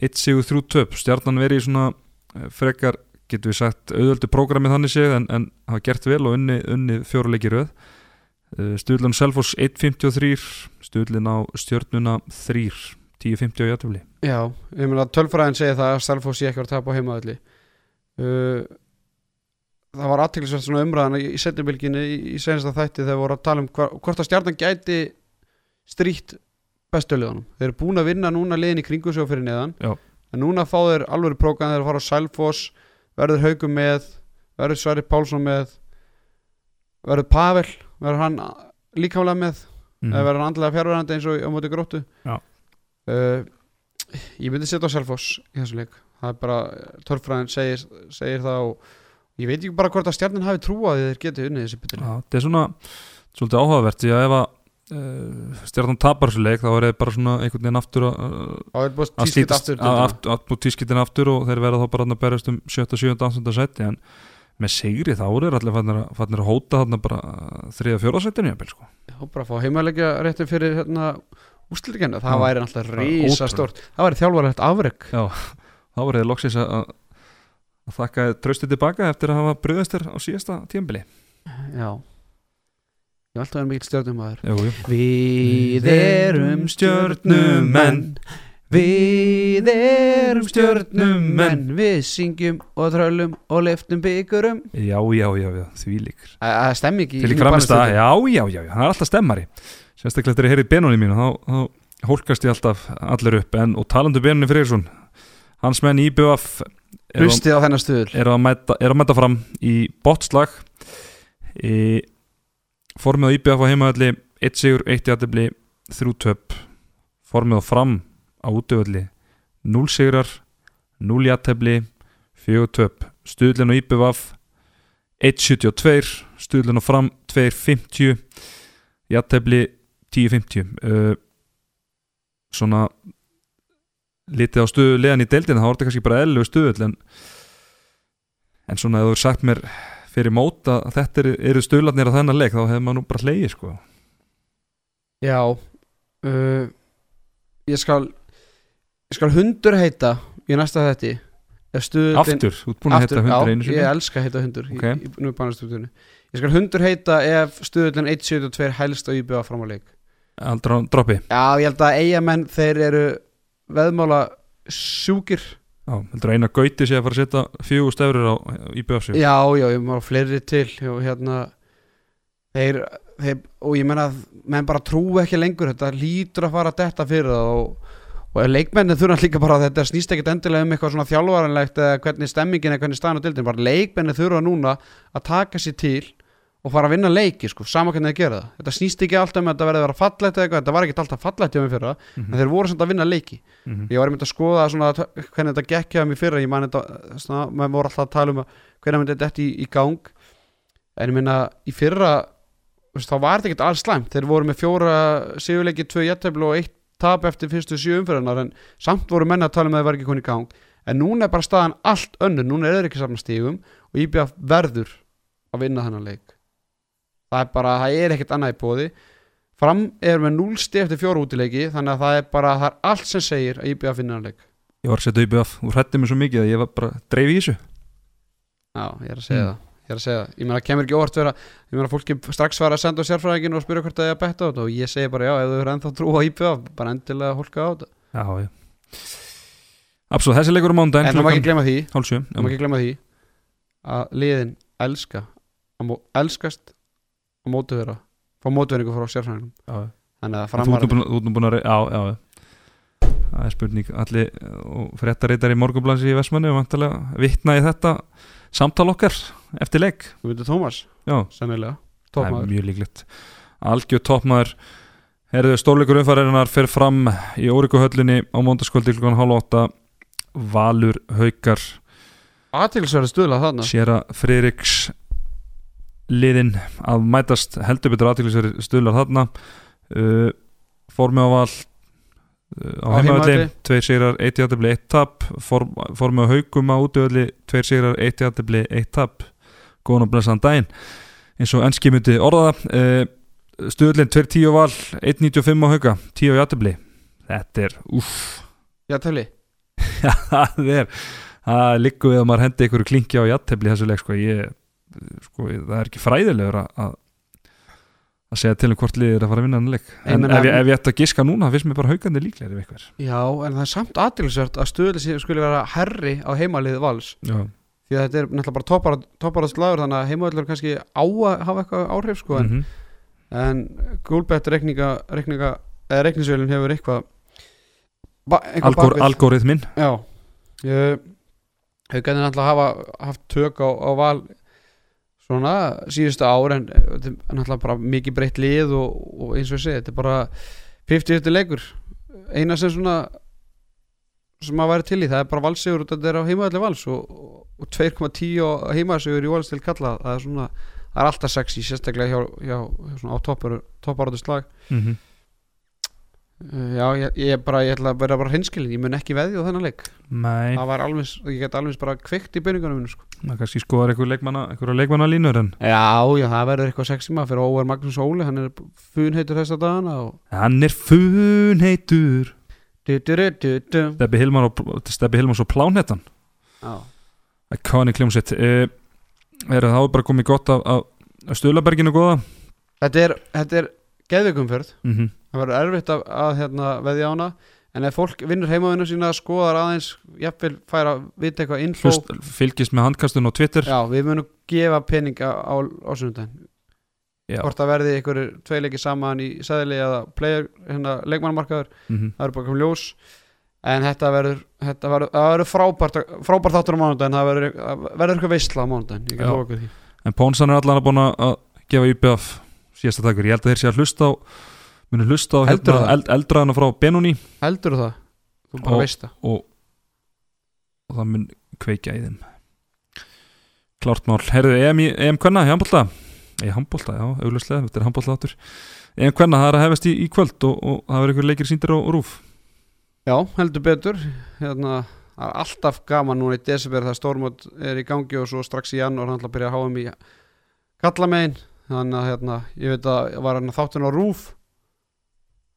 eitt sigur, þrjú töp. Stjarnan verið í svona frekar getur við sagt auðvöldu prógramið þannig séð en, en hafa gert vel og unni, unni fjóruleiki röð uh, Stuðlun Selfoss 1.53 Stuðlun á stjörnuna 3 10.50 á jættibli já, ég meina tölfræðin segir það að Selfoss sé ekki var að tapa á heimaðalli uh, Það var aðteklisvægt svona umræðan í setjubilginni í, í senasta þætti þegar voru að tala um hva, hvort að stjarnan gæti stríkt bestulegunum. Þeir eru búin að vinna núna liðin í kringu og fyrir neðan Já. en núna fá þeir alveg prógram þeir að fara á Selfoss verður Haugum með? Verður Sverri Pálsson með? Verður Pavel verður hann líkamlega með? Mm. eða verður hann andlega fjárverðandi eins og á móti gróttu? Uh, ég myndi setja á Selfoss í þessu leik. Það er bara, törfræðin segir, segir það og ég veit ekki bara hvort að stjarnin hafi trú að þeir geti unnið þessi Já, þetta er svona svolítið áhugavert því að ef að uh, stjarnan tapar þessu leik þá er það bara svona einhvern veginn aftur að, er að slítast að, deildina. aftur, og þeir verða þá bara að berjast um 7. 7. 8. seti en með sigri þá eru allir fannir að, að hóta þarna bara 3. 4. setinu sko. og bara fá heimalegja réttin fyrir hérna, ústilíkjana, það Já. væri er rísa ótrúlegt. stórt það væri þjálfarlegt afreg Já, þá verður þið loksins að, að, að þakka tröstið tilbaka eftir að hafa bröðast þér á síðasta tímbili já ég hef alltaf verið mikil stjórnum aður Jú, jú. Við erum stjörnumenn. Við erum stjörnumenn. Við syngjum og trölum og leftum byggurum Já, já, já, já, því líkur. Það stemmi ekki Til í framist að, já, já, já, já, það er alltaf stemmari. Sérstaklega þegar ég heyri benunni mínu þá, þá hólkast ég alltaf allir upp. En, og talandu benunni Freyrsson hans menn í BF er, er, að mæta, er að mæta fram í botslag í formið á IBF á heimaðalli 1 sigur, 1 jættibli 3 töp. Formið á fram á útöfalli 0 sigrar 0 jættibli 4 töp. Stuðlinn á IBF 1.72 stuðlinn á fram 2.50 jættibli 10.50 uh, svona litið á stöðu leðan í deildina þá er þetta kannski bara eðlilegu stöðu en, en svona ef þú er sagt mér fyrir mót að þetta eru, eru stöðlarnir á þennan leik þá hefur maður nú bara hleyið sko. Já uh, Ég skal Ég skal hundur heita í næsta þetti aftur, þú ert búin að heita hundur einu Já, sinni? ég elska að heita hundur Ok. í, í, Ég skal hundur heita ef stuðullin 1.72 helst á IBA fram á leik aldrei droppi? Já, ég held að eigamenn þeir eru veðmála sjúkir Já, heldur að eina gauti sé að fara að setja fjögur stefur á IBF Já, já, ég má fleiri til og hérna þeir, þeir og ég menna að menn bara trú ekki lengur þetta lítur að fara að detta fyrir það og, og leikmennin þurfa líka bara að þetta snýst ekkit endilega um eitthvað svona þjálfaranlegt eða hvernig stemmingin eða hvernig staðan á dildin bara leikmennin þurfa núna að taka sér til og fara að vinna leiki sko, sama hvernig þeir gera það. Þetta snýst ekki alltaf um að þetta verði að vera fallegt eða eitthvað, þetta var ekki alltaf fallegt hjá mig fyrra en þeir voru samt að vinna leiki. Mhm. ég var einmitt að skoða svona hvernig þetta gekk hjá mér fyrra ég man þetta, svona, maður voru alltaf að tala um að hvernig myndi þetta í, í gang. En ég minna í fyrra veist, þá var þetta ekkert alls slæmt. Þeir voru með fjóra sigurleiki, tvö jætteflu og eitt tap eftir fyrstu sjö umfyrirnar en samt voru menna að tala um að það að vinna þennan leik það er bara, það er ekkert annað í bóði fram er með 0 stíð eftir fjóra útileiki þannig að það er bara, það er allt sem segir að IBF finna þennan leik. Ég var að setja IBF, þú hrætti mig svo mikið að ég var bara dreif í þessu. Já, ég er að segja Mm. það Ég er að segja það, ég meina kemur ekki óvart vera ég meina fólki strax fara að senda á sérfræðingin og spyrja hvort það er að betta á þetta og ég segi bara já, ef þú eru ennþá trú á IPA bara endilega hólka á þetta. Já, já. Absolutt, þessi leikur á mándaginn En það má ekki glemma því, því að liðin elska elskast á mótu þeirra fá mótuverningu frá sérfræðingum. Þannig að framar þú ert nú búin að Já, já það er spurning. Allir og fréttareitar í morgunblansi í Vestmanni og vantarlega vitna í þetta samtal okkar eftir leik. Þú veitur Tómas, já, sennilega. Það er mjög líklegt. Algjör toppmaður herðu stórleikur umfærarinnar fer fram í Órikuhöllinni á móndaskvöldi klukkan hálf átta. Valur Haukar. Aðtilsverði stuðla þarna. Séra Friðriks liðin að mætast heldur betur aðtilsverði stuðlar þarna. Uh, formi á val uh, á heimavalli tveir sigrar, eitt játefli, eitt tap. Form, formi á haugum á útövalli tveir sigrar, eitt játefli, eitt tap. Góðan og blessaðan daginn. Eins og ennski myndi orða það uh, stuðlinn 2-10 val 1.95 á hauga, 10 á játefli þetta er, uff Já, tefli Já, það er. Það liggur við að maður hendi einhverju klinki á jattefli þessu leik sko. Ég, sko, það er ekki fræðilegur að að segja til um hvort liðið er að fara að vinna Ég en meina- ef, ég, ef ég ætti að giska núna finnst mér bara haugandi líklegir ef eitthvað Já, en það er samt aðtilsvert að stuðli skuli vera herri á heimalið vals. Já, því að þetta er náttúrulega bara toppar, topparðslagur þannig að heimavöllur kannski á að hafa eitthvað áhrif sko, en, mm en Gúlbett reikninga, reikninga eða reikningsvélum hefur eitthvað Algor, bakvið. Algoritmin Já. Gætið náttúrulega hafa haft tök á, á val svona síðustu ár en þetta er náttúrulega bara mikið breytt lið og, og eins og ég segi, þetta er bara 50-50 leikur. Eina sem svona sem að væri til í, það er bara valsigur og þetta er á heimaðalli vals og, og, og 2,10 á heimaðsigur í valstil kalla það er svona, það er alltaf sexy sérstaklega hjá, hjá, hjá svona á toppar topparáttu slag mm Uh, já, ég, ég, bara, ég ætla að vera bara hinskilin ég mun ekki veðja á þennan leik. Nei, það var alveg, ég get alveg bara kveikt í minu, sko. það kannski skoðar einhverja leikmanna línur en já, já, það verður eitthvað sexy maður fyrir Óvar Magnús Óli, hann er funheitur þessa dagana og hann er funheitur. Steppi Hilmar og, Steppi Hilmar svo plánhettan. Já. Iconic hljómsveit uh, er það bara komið gott af, af, af Stöðlaberginu góða? Þetta er, þetta er geðvikumferð mm það verður erfitt að, að hérna, veðja á hana. En ef fólk vinnur heimavinnu sína skoðar aðeins, jafnvel færa vita eitthvað info, Hlust, fylgist með handkastun á Twitter. Já, við munum gefa peninga á, á sunnudaginn. Já. hvort það verði einhverjir tveileiki saman í sæðili eða player, hérna, leikmannmarkaður Mhm. það eru bara komið ljós. En þetta verður, þetta verður, það verður frábært, frábært þáttur á mánudaginn. Það verður, verður eitthvað veistla á ég því. En Pónsan er allan að búin að gefa IPF síðasta takur, ég held að þeir sé að hlusta á munu hlusta á Heldurðu hérna, það? eld, eldraðana frá Benoni. Heldur það, þú bara Og- veist það. og, og það mun kveikja í þeim. Klárt mál, heyrðu, EM, EM Kvenna í handbólta í handbólta, já, auglustlega, þetta er handbólta áttur EM Kvenna, það er að hefast í, í kvöld og, og það verður einhver leikir síndir á, rúf já, heldur betur. Hérna, það er alltaf gaman núna í desember þegar stórmót er í gangi og svo strax í janúar hann ætla að byrja að háa í kallamegin þannig að hérna, ég veit að var hann þáttun á rúf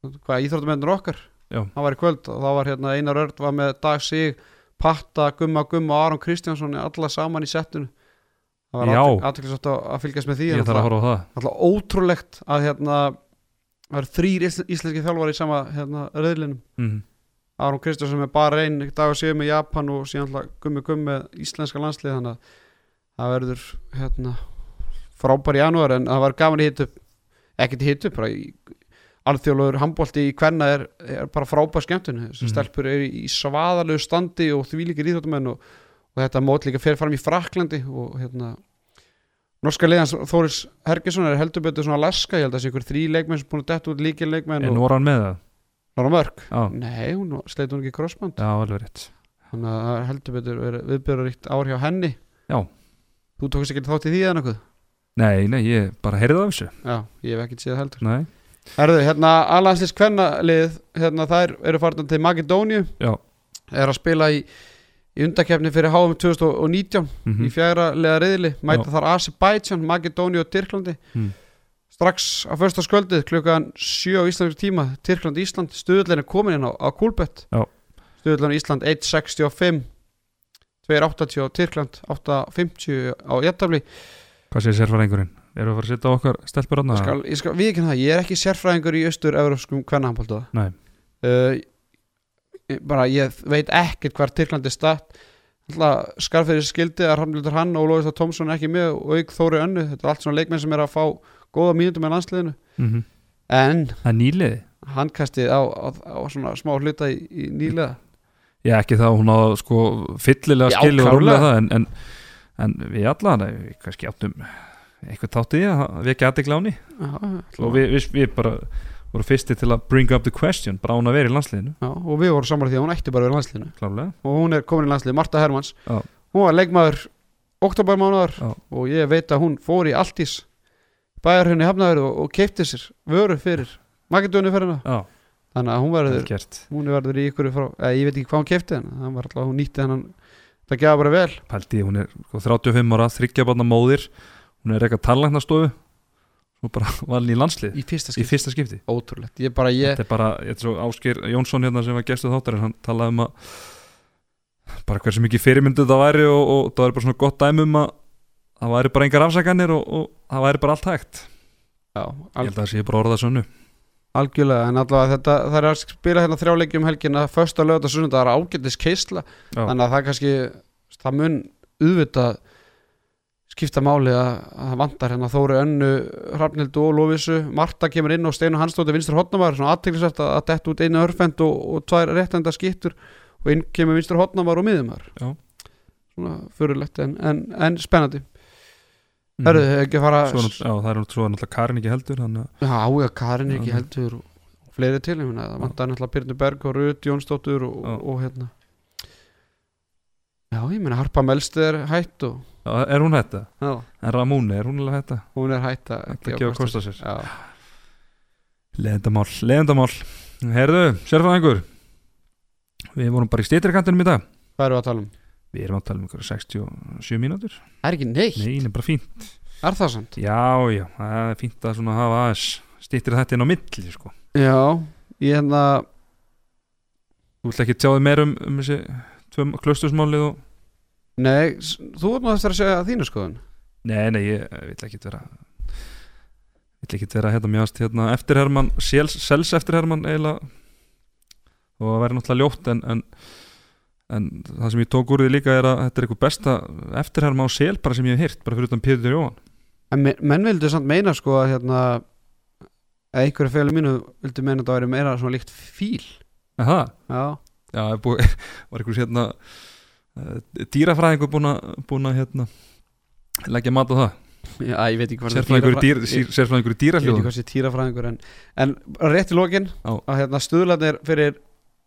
hvað íþróttumennur okkar? Já. það var í kvöld og þá var hérna Einar Örd var með Dag Sig, Patta, Gumma Gumma og Aron Kristjánsson alla saman í settinu. Það var aðteklisvægt að, að fylgjast með því Ég þarf að horfa á það. Alltaf ótrúlegt að hérna það eru þrýr ísl íslenski þjálfari í sama hérna reyðlinum mm. Aron Kristjánsson með bara einn dag að séu með Japan og síðan alltaf gummi gummi íslenska landslið þannig að það verður hérna frábær í janúar en það var gaman í hitt upp. Ekkert í hitt upp bara í alþjóðlegur handbólti í kvenna er, er bara frábær skemmtun. Þessi Mhm. stelpur eru í svaðalegu standi og því líkir íþjóttumenn og, og þetta mót líka fer fram í Fraklandi og hérna norska liðans Þóris Hergesson er heldur betur svona laska, ég held að sé ykkur þrý leikmenn sem búin að detta út líkir leikmenn En voru hann með það? Lára Mörk? Já, Nei, hún sleit hún ekki crossband. Já, alveg rétt. Þannig að það heldur betur verið viðbjörðaríkt ár hjá henni. Já. Þú tókst ekki þátt í því eða nokkuð? Nei, nei, ég bara heyrði það af þessu. Já, ég hef ekkert séð heldur. Nei, Herðu, hérna, alhanslýs kvennalið Hérna, þær eru farnar til Makedóniu Er að spila í, í undakefni fyrir HM 2019 mm Í fjæra leða reyðli Mæta Já. þar Azerbaijan, Makedóniu og Tyrklandi Mm. Strax á första skvöldið klukkan 7 á Íslands tíma Tyrkland Ísland, stuðullin er komin inn á, á Kúlbett. Stuðullin Ísland 1.65 2.80 á Tyrkland 8.50 á Jættabli Hvað segir sérfæringurinn? Erum við að fara að setja okkar stelpur hann? ég skal, ég skal við það, ég er ekki sérfræðingur í austur-európskum kvennahandbólta Nei. uh, bara ég veit ekkert hvar Tyrkland er statt. Skarfið skildi að Ramljóður hann og Lóðist Tómsson ekki með og auk Þóri Önnu. Þetta er allt svona leikmenn sem er að fá góða mínútum með landsliðinu. Mm en Það er nýliði handkastið á, á, á svona smá hluta í, í nýlega Já, ekki það að hún á sko fyllilega Já, skilju og rúlega það en, en, en við allan, við kannski áttum eitthvað þátt í að henni. Já, og við, við, við bara vorum fyrsti til að bring up the question bara hún að vera í landsliðinu, Já, og við vorum saman því að hún ætti bara að vera í landsliðinu. Klálega og hún er komin í landslið, Marta Hermanns. Já. hún var leikmaður oktobermánuðar og ég veit að hún fór í Altís bæjar henni hafnaður og, og keipti sér vöru fyrir Makedónu fyrir hana þannig að hún verður, hún verður í ykkur frá, eða, ég veit ekki hvað hún keipti alltaf hún nýtti hennan það gefa bara vel. Pældi, hún er sko, 35 ára, þryggjabarna móðir hún er eitthvað tannlæknastóðu og bara valin í landslið. Í fyrsta í skipti, fyrsta skipti. Ótrúlegt. Ég bara, ég, Þetta er bara, ég er svo Ásker Jónsson hérna sem var gestuð þáttarinn, hann talaði um að bara hversu mikið fyrirmyndu það væri og, og það væri bara svona gott dæmi um að það væri bara engar afsakanir og, og það væri bara allt hægt. Já, Ég held að það sé bara orðað sönnu. algjörlega en allavega þetta, það er að spila hérna þrjáleiki um helgina, fösta lögða sunnunda, það er ágættis keisla. Þannig að það kannski það mun auðvitað skipta máli að, að það vantar hérna Þóri Önnu, Hrafnildu og Lófisu Marta kemur inn og Steinu Hansdóttir vinstur hotnamar, svona aðteglisvært að, detta út einu örfend og, og tvær réttenda skiptur og inn kemur vinstur hotnamar og miðumar Já. svona fyrirlegt en, en, en spennandi. Herðu, Mhm. ekki fara Svo, já, það er náttúrulega Karin ekki heldur að Já, já, Karin ekki heldur og fleiri til, ég meina, það vantar náttúrulega Byrnu Berg og Rut Jónsdóttur og, og, og hérna Já, ég meina Harpa Melst er hætt og já, Er hún hætta? já, En Ramúni, er hún alveg hætta? hún er hætt að Þetta kost á sér Já, Leðendamál, leðendamál Herðu, sérfæðingur Við vorum bara í stýtrikantinum í dag hvað eru að tala um? Við erum að tala um ykkur 67 mínútur Það er ekki neitt, Nei, það er bara fínt er það samt? Já, já, það er fínt að svona hafa aðeins stýttir þetta inn á milli sko. Já, ég hérna Þú vilt ekki tjáði meir um, um þessi tvö klustusmálið og Nei, þú ert nú eftir að segja þínu skoðun. Nei, nei, ég vil ekki vera vil ekki vera hérna mjögast hérna, eftirherman, sels, eftirherman eiginlega og það væri náttúrulega ljótt en, en, en það sem ég tók úr því líka er að þetta er eitthvað besta eftirherma á sel bara sem ég hef hýrt, bara fyrir utan Pétur Jóhann. En men, menn vildu samt meina sko að hérna að einhverju félum mínu vildu meina að það væri meira svona líkt fíl. Aha, Já, já, búið, var einhvers hérna uh, dýrafræðingur búin að hérna leggja mat á það? Já, ég veit ekki hvað sérfræðingur í dýr, ég, sér- sérfræðingur í ég veit ekki dýrafljóðum hvað sé týrafræðingur en, en rétt í lokin að hérna stuðlarnir fyrir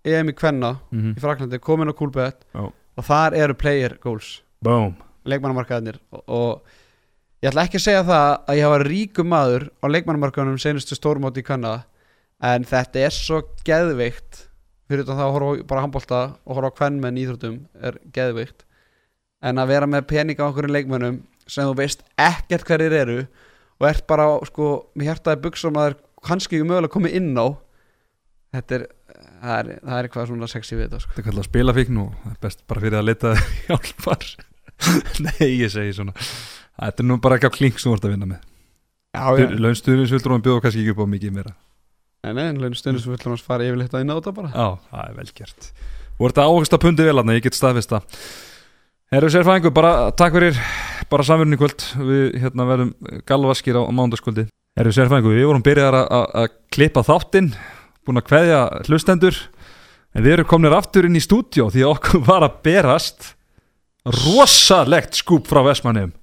EM í Kvenna mm í Fraklandi komin á Já. og þar eru player goals. Boom. Leikmannamarkaðinir og, og ég ætla ekki að segja það að ég hafa ríkum maður á leikmannamarkaðunum senustu stórmóti í Kanada en þetta er svo geðveikt fyrir það að horfa bara handbólta og horfa á kvenmenn í íþróttum er geðveikt. En að vera með peninga á okkur leikmönnum sem þú veist ekkert hverjir eru og ert bara sko með hjartaði buksum að það er kannski ekki mögulega komið inn á þetta er það er, það er eitthvað svona sexy við þetta sko. Þetta er kallað spilafíkn og það er best bara fyrir að leta hjálpar. Nei, ég segi svona Þetta er nú bara ekki á klink sem þú ert að vinna með. Já, Launstuðurinsvildur og hann bjóða kannski ekki upp á mikið meira Nei, nei, launum stundum sem við fara yfirleitt að inn á þetta bara. Já, það er vel gert. Þú ert að áhugsta pundi vel aðna, ég get staðfist það. Herru sérfæðingur, bara takk fyrir bara samverðin í kvöld. Við hérna verðum galvaskir á mándaskvöldi Herru sérfæðingur, við vorum byrjar að- að að klippa þáttinn Búin að kveðja hlustendur En við erum komnir aftur inn í stúdjó Því að okkur var að berast Rosalegt skúp frá Vestmannum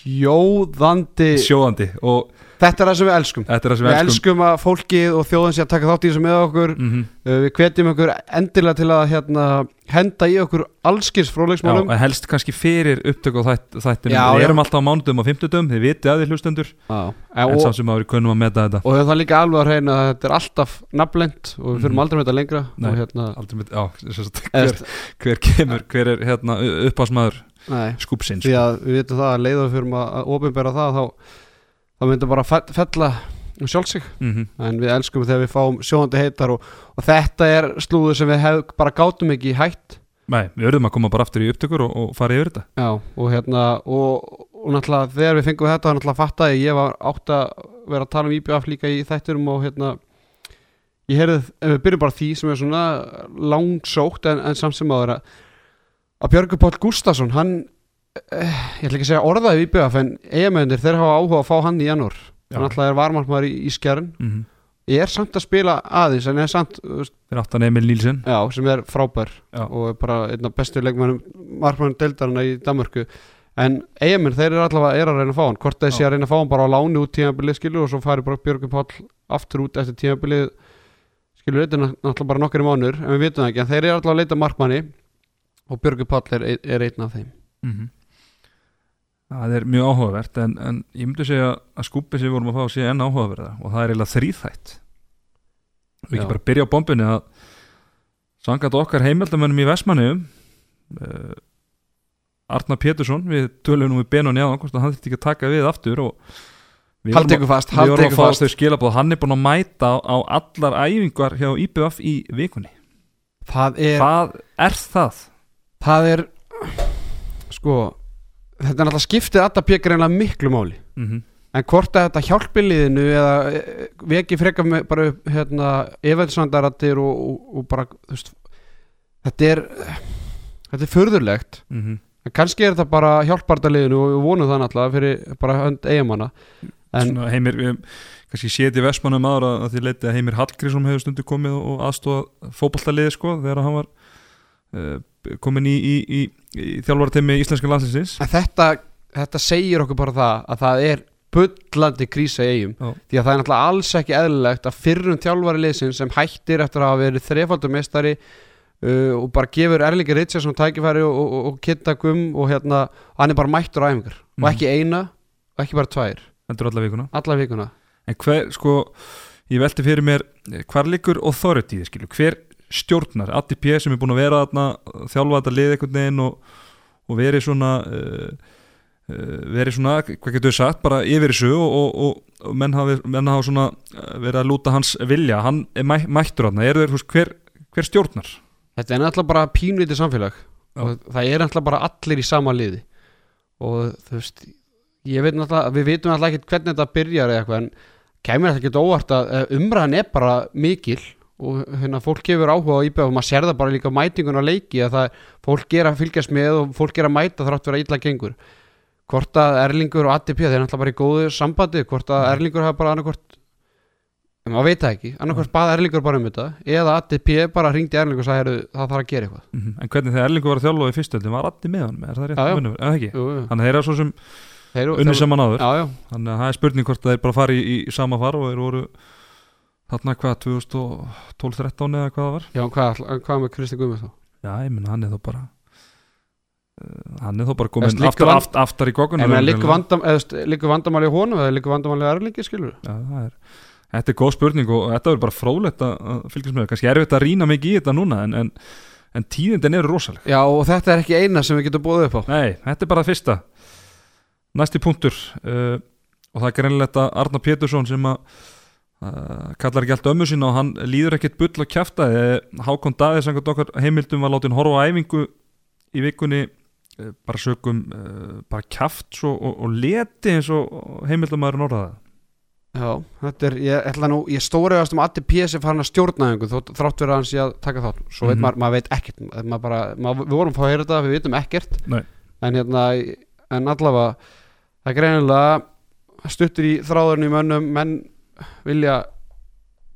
Sjóðandi. Sjóðandi Og Þetta er það sem við elskum. Þetta er það sem Við við elskum. elskum að fólkið og þjóðin sé að taka þátt í þessu með okkur. Mm uh, Við hvetjum okkur endilega til að hérna, henda í okkur allskins Já, fróðleiksmálum. En helst kannski fyrir upptöku á þætt, þættinum. Já, Við já. erum alltaf á mánudum og fimmtudum Þið vitið að þið hlustendur. Já. En og, samt sem að við kunnum að meta þetta. og það er líka alveg að reyna að þetta er alltaf nafnlend og við fyrir Mhm. aldrei með þetta lengra Nei. hérna Aldrei með, já, eða, hver, hver hver er hérna uppásmaður skúpsins því að við vitum það að leiða við fyrir að, ofinbera það þá, þá myndum bara fe- fella um sjálfsig mm -hmm. en við elskum þegar við fáum sjóðandi heitar og, og þetta er slúður sem við hef, bara gátum ekki hætt. Nei, við verðum að koma bara aftur í upptökur og, og fara yfir þetta. Já, og hérna og, og náttúrulega þegar við fengum þetta þá náttúrulega fattaði ég, ég var átt að vera að tala um IBF líka í þætturum og hérna ég heyrði, ef við byrjum bara á því sem er svona langsótt en, en samt sem áður að að Björgur Páll Gustafsson hann, ég ætla ekki að segja orðaði IBF en eigamöndir þeir hafa áhuga að fá hann í janúar. Já. hann alltaf er varmarkmaður í, í skjærn mm -hmm. er samt að spila aðeins en er samt, fyrir aftan Emil Nílsen já, sem er frábær Já. og er bara einn af bestu leikmennum markmannum deildarana í Danmörku. En eigamenn, þeir eru allavega er að reyna að fá hann. Hvort þeir sé að reyna að fá hann bara á láni út tímabilið skilur og svo fari bara Björgum Páll aftur út eftir tímabilið. Skilur, þetta er náttúrulega bara nokkari mánur en við vitum það ekki, en þeir eru allavega að leita að markmanni og Björgum Páll er, er einn af þeim. Mm það er mjög áhugavert en, en ég myndi segja að skúpið sem við vorum að fá sé enn áhugaverða og það er eiginlega þrýþætt við ekki bara byrja á bombinni að sangat okkar heimildamönnum í Vestmanniðum uh, Arnar Pétursson við tölum nú við Benoni á hann þurfti ekki að taka við aftur og við vorum fast, við vorum að ykkur fá fast. þau skilabóð hann er búin að mæta á, á allar æfingar hjá IBF í vikunni. Það er, hvað er það? það er sko þetta er náttúrulega skiptið alltaf pekar einlega miklu máli. Mm En hvort að þetta hjálpi liðinu eða eh, veki frekar með bara hérna, efaðsvandarattir og, og, og bara veist, þetta er þetta er furðurlegt -hmm. en kannski er þetta bara hjálparta liðinu og við vonum það náttúrulega fyrir bara hönd eigamanna heimir, við, kannski séð í Vestmannum aðra að því leiti að Heimir Hallgrímsson hefur stundu komið og, aðstóða fótballtaliði sko þegar hann var uh, komin í, í, í, í þjálfarateimi íslenska landsinsins þetta, þetta segir okkur bara það að það er bullandi krísa í eigum Já. því að það er náttúrulega alls ekki eðlilegt að fyrrum þjálfari liðsins sem hættir eftir að hafa verið þrefaldur meistari uh, og bara gefur Erlingi Richardson tækifæri og, og, og Kitta Gum og hérna, hann er bara mættur á æfingar. Mhm. og ekki eina og ekki bara tvær, alla vikuna. Alla vikuna. En hver, sko, ég velti fyrir mér eh, hvar liggur authority skilu, hver stjórnar, ATP sem er búin að vera þarna, þjálfa þetta lið einhvern veginn og, og verið svona uh, uh, verið svona, hvað getur við sagt bara yfir þessu og, og, og, menn hafa, menn hafa svona eh, verið að lúta hans vilja, hann er mæ, mættur þarna, er veist, hver, hver stjórnar? Þetta er náttúrulega bara pínviti samfélag. Það er náttúrulega bara allir í sama liði. Og þú veist ég veit við veitum náttúrulega ekki hvernig þetta byrjar eða eitthvað en kemur þetta ekki óvart að eh, umræðan er bara mikil og hérna fólk gefur áhuga á IBF og maður sér það bara líka mætingun á leiki að það fólk er að fylgjast með og fólk er að mæta þrátt vera illa gengur. Hvort að Erlingur og ATP þeir er náttúrulega bara í góðu sambandi hvort að Erlingur hafa bara annarkvort maður veit það ekki, annarkvort bað Erlingur bara um þetta eða ATP bara hringdi Erlingur og sagði "Heyrðu, það þarf að gera eitthvað. Mhm. en hvernig þegar Erlingur var að þjálfa í fyrstöldin var allir með hann, er það rétt þannig að þeir eru svo sem unni saman áður. Þannig að það er spurning hvort þeir bara fari í, í sama far og þeir voru þarna hvað 2012-13 eða hvað það var? Já, hvað, hvað með Kristi Guðmund þá? já, ég menna hann er þá bara uh, hann er þá bara komin aftar, vand- aft, aftar í gokkun En liggur vandam, vandamáli í honum eða liggur vandamáli í Erlingi, skilur já, það er Þetta er góð spurning og þetta verður bara frólætt að fylgjast með, kannski erfitt að rýna mikið í þetta núna en, en, en tíðindin eru rosaleg. Já, og þetta er ekki eina sem við getum búið upp á. Nei, þetta er bara það fyrsta. Næsti punktur uh, og það er greinilegt að Arnar Pétursson sem að uh, kallar ekki allt ömmu sína og hann líður ekkert bull að kjafta. Hákon Daði sangat okkar heimildum var látin horfa á æfingu í vikunni. Uh, bara sögum uh, bara kjafts og, og, og leti eins og heimildum maður norðaða Já, þetta er, ég ætla nú, ég stóriðast um ATP sem farin að stjórna þrátt verið að hann sé að taka þátt. Svo veit Mhm. maður, maður veit ekkert. Maður bara, maður, Við vorum að fá að heyra þetta, við vitum ekkert. Nei. En hérna, en allavega Það er greinilega stuttur í þráðurinn í mönnum Menn vilja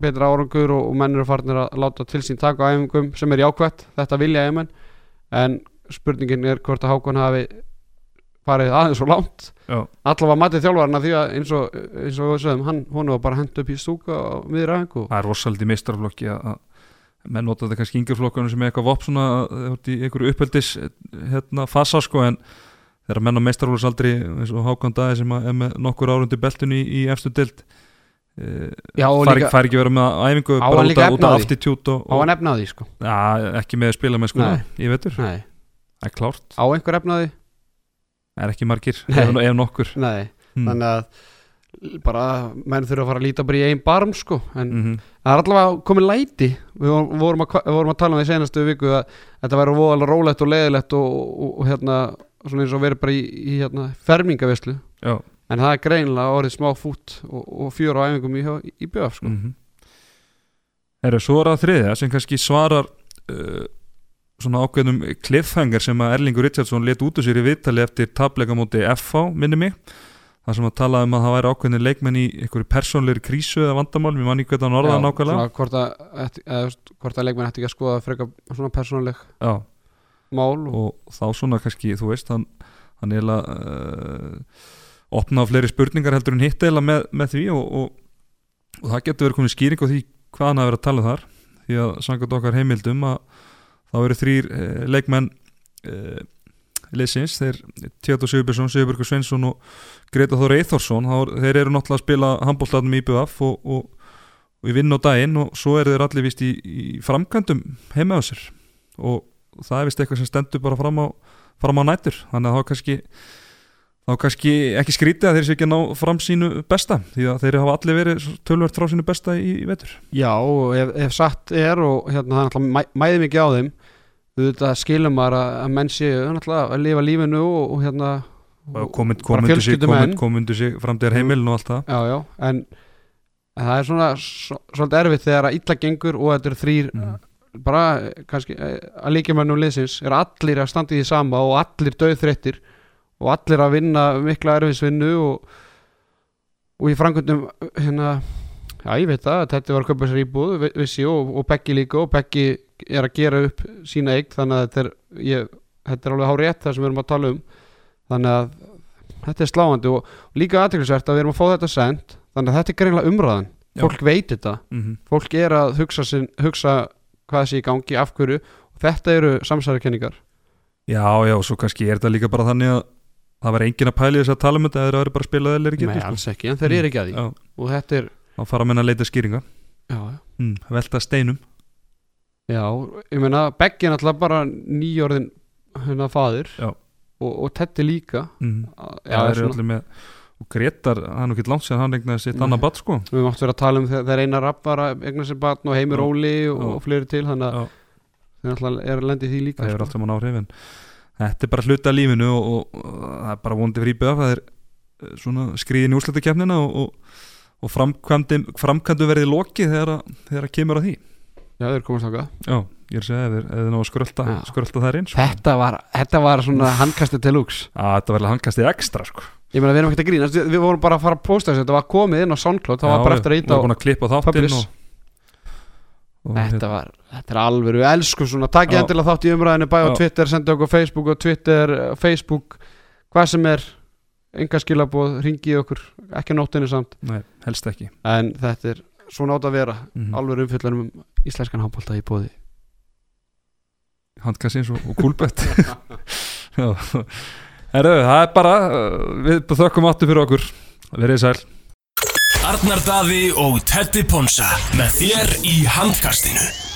betra árangur og, og menn eru farnir að láta til sín taka á æfingum sem er jákvætt, þetta vilja eiginmenn en spurningin er hvort að Hákon hafi farið aðeins og Já, allavega matið þjálfarna því að eins og, eins og sögum, hann, hún var bara hent upp í stúka á miður æfingu. Það er rosaldi meistarflokki að menn nota þetta kannski yngjaflokkanum sem er eitthvað vopn svona ert í einhverju uppeldis hérna fasa sko en þegar menn á meistarflokksaldri eins og Hákon Daði sem er með nokkur árundi beltun í, í efstu dild og fær, líka, fær ekki vera með æfingu bara út af, út af því? attitút og, á hann efnaði því sko. Ja, ekki með spila með sko ég veitur, það er klárt. Á einhver efnaði? Það er ekki margir, ef, ef nokkur. Nei, hmm. þannig að bara menn þurfa að fara að líta bara í einn barm sko. En mm -hmm. það er allavega komið læti. Við vorum, að, við vorum að tala um því senastu viku að þetta væri voðalega rólegt og leðilegt og, og, og hérna svona eins og verið bara í, í hérna, fermingavislu já en það er greinilega orðið smá fút og, og fjör á æfingum í, í, í BF sko. mm -hmm. Svo er það þriðja sem kannski svarar uh, svona ákveðnum cliffhanger sem að Erlingur Richardson let út úr sér í viðtali eftir tapleika móti FH, minni mig það sem að tala um að það væri ákveðni leikmenn í einhverju persónleiri krísu eða vandamál, mér mann ekki hvað það norðaði nákvæmlega hvort að, eða, hvort að leikmenn ætti ekki að skoða frekar svona persónuleg Já, mál og, þá svona kannski, þú veist hann, hann eiginlega uh, opna á fleiri spurningar heldur en hitt eiginlega með, með því og, og, og það getur verið komið skýring á því hvað hann hafi verið að tala um þar. Því að samkvæmt okkar heimildum að þá eru þrýr uh, leikmenn uh, liðsins, þeir Tjóta Sigurbjörnsson, Sigurbergur Sveinsson og Greta Þór Eithórsson, þá- þeir eru náttúrulega að spila handbóltatum í IBF og, og, og í vinn og daginn og svo eru þeir allir vist í, í framkvæmdum heima á sér. Og það er vist eitthvað sem stendur bara fram á, fram á nætur. Þannig að þá kannski þá kannski ekki skrítið að þeir sé ekki að ná fram sínu besta því að þeir hafa allir verið tölvert frá sínu besta í, í vetur. Já, ef, ef satt er og hérna er mæ, mæði mikið á þeim að skilum maður að, menn séu að lifa lífinu og, og hérna komundu sig, komundu sig fram til heimilin og allt það. Já, já, en, en það er svona svo, svolítið erfitt þegar að illa gengur og þetta eru þrýr Mhm. bara kannski eh, að líkjumennum liðsins er allir að standa í því sama og allir döðþreyttir og allir að vinna mikla erfisvinnu og, og í frangundum hérna já ég veit það, þetta var að köpa sér íbúð vi- vissi og, og Beggi líka og Beggi er að gera upp sína eign þannig að þetta er, ég, þetta er alveg hár rétt það sem við erum að tala um. Þannig að þetta er sláandi og líka aðteklisvert að við erum að fá þetta sent þannig að þetta er greinlega umræðan. Já. fólk veit þetta. Mm fólk er að hugsa, sin, hugsa hvað sé í gangi, af hverju og þetta eru samsæðarkenningar já já, og svo kannski er þetta líka bara þannig að það var engin að pæli þess að tala um þetta eða það verður bara að spila ekki Nei, alls ekki, en þeir eru ekki að því já, og þetta er, þá fara menn að leita skýringa já, já mm, velta steinum Já, ég meina, Beggi er náttúrulega bara nýjörðin hérna Já. og, og Teddy líka mm. Já, það eru allir með og Gretar, það er ekki langt sér hann eignaði sitt annað batt sko Við mátt vera að tala um þegar, þegar einar rapp var að egna sér batn og Heimir. Óli og, og fleiri til þannig að Já. þeir náttúrulega er að lendi því líka það hefur sko. allt saman áhrif en þetta er bara hluti af lífinu og, og, og það er bara vondi fyrir IBF það er eh, svona skriðin í úrslutakefnina og, og, framkvæmdum verið lokið þegar, að- þegar að kemur að því. Já, þeir komast ákvað já, ég er að segja, eða þeir ná að skrölda, Já. skrölda þær inn sko. þetta var, þetta var svona handkastið til lúks. Að þetta verður hankastið ekstra sko. Ég meina, við erum ekkert að grínast, við, vorum bara að fara að posta þessu. Þetta var komið inn á SoundCloud, það var bara eftir að íta og á að klippa þáttinn og, Þetta var, þetta er alveg, við elskum svona Takk Já. endilega þátt í umræðinu bæ á. Twitter, sendi okkur Facebook og Twitter, eh, Facebook Hvað sem er. Enga skilabóð, ringið okkur Ekki nóttinu samt. Nei, helst ekki. En þetta er svona átt að vera. Mm -hmm. Alveg umfyllanum um íslenskan handbólta í bóði handkastins og, og kúlbett. Herru, það er bara uh, við þökkum aftur fyrir okkur. Verið sæl Arnar Daði og Teddy Ponsa með þér í handkastinu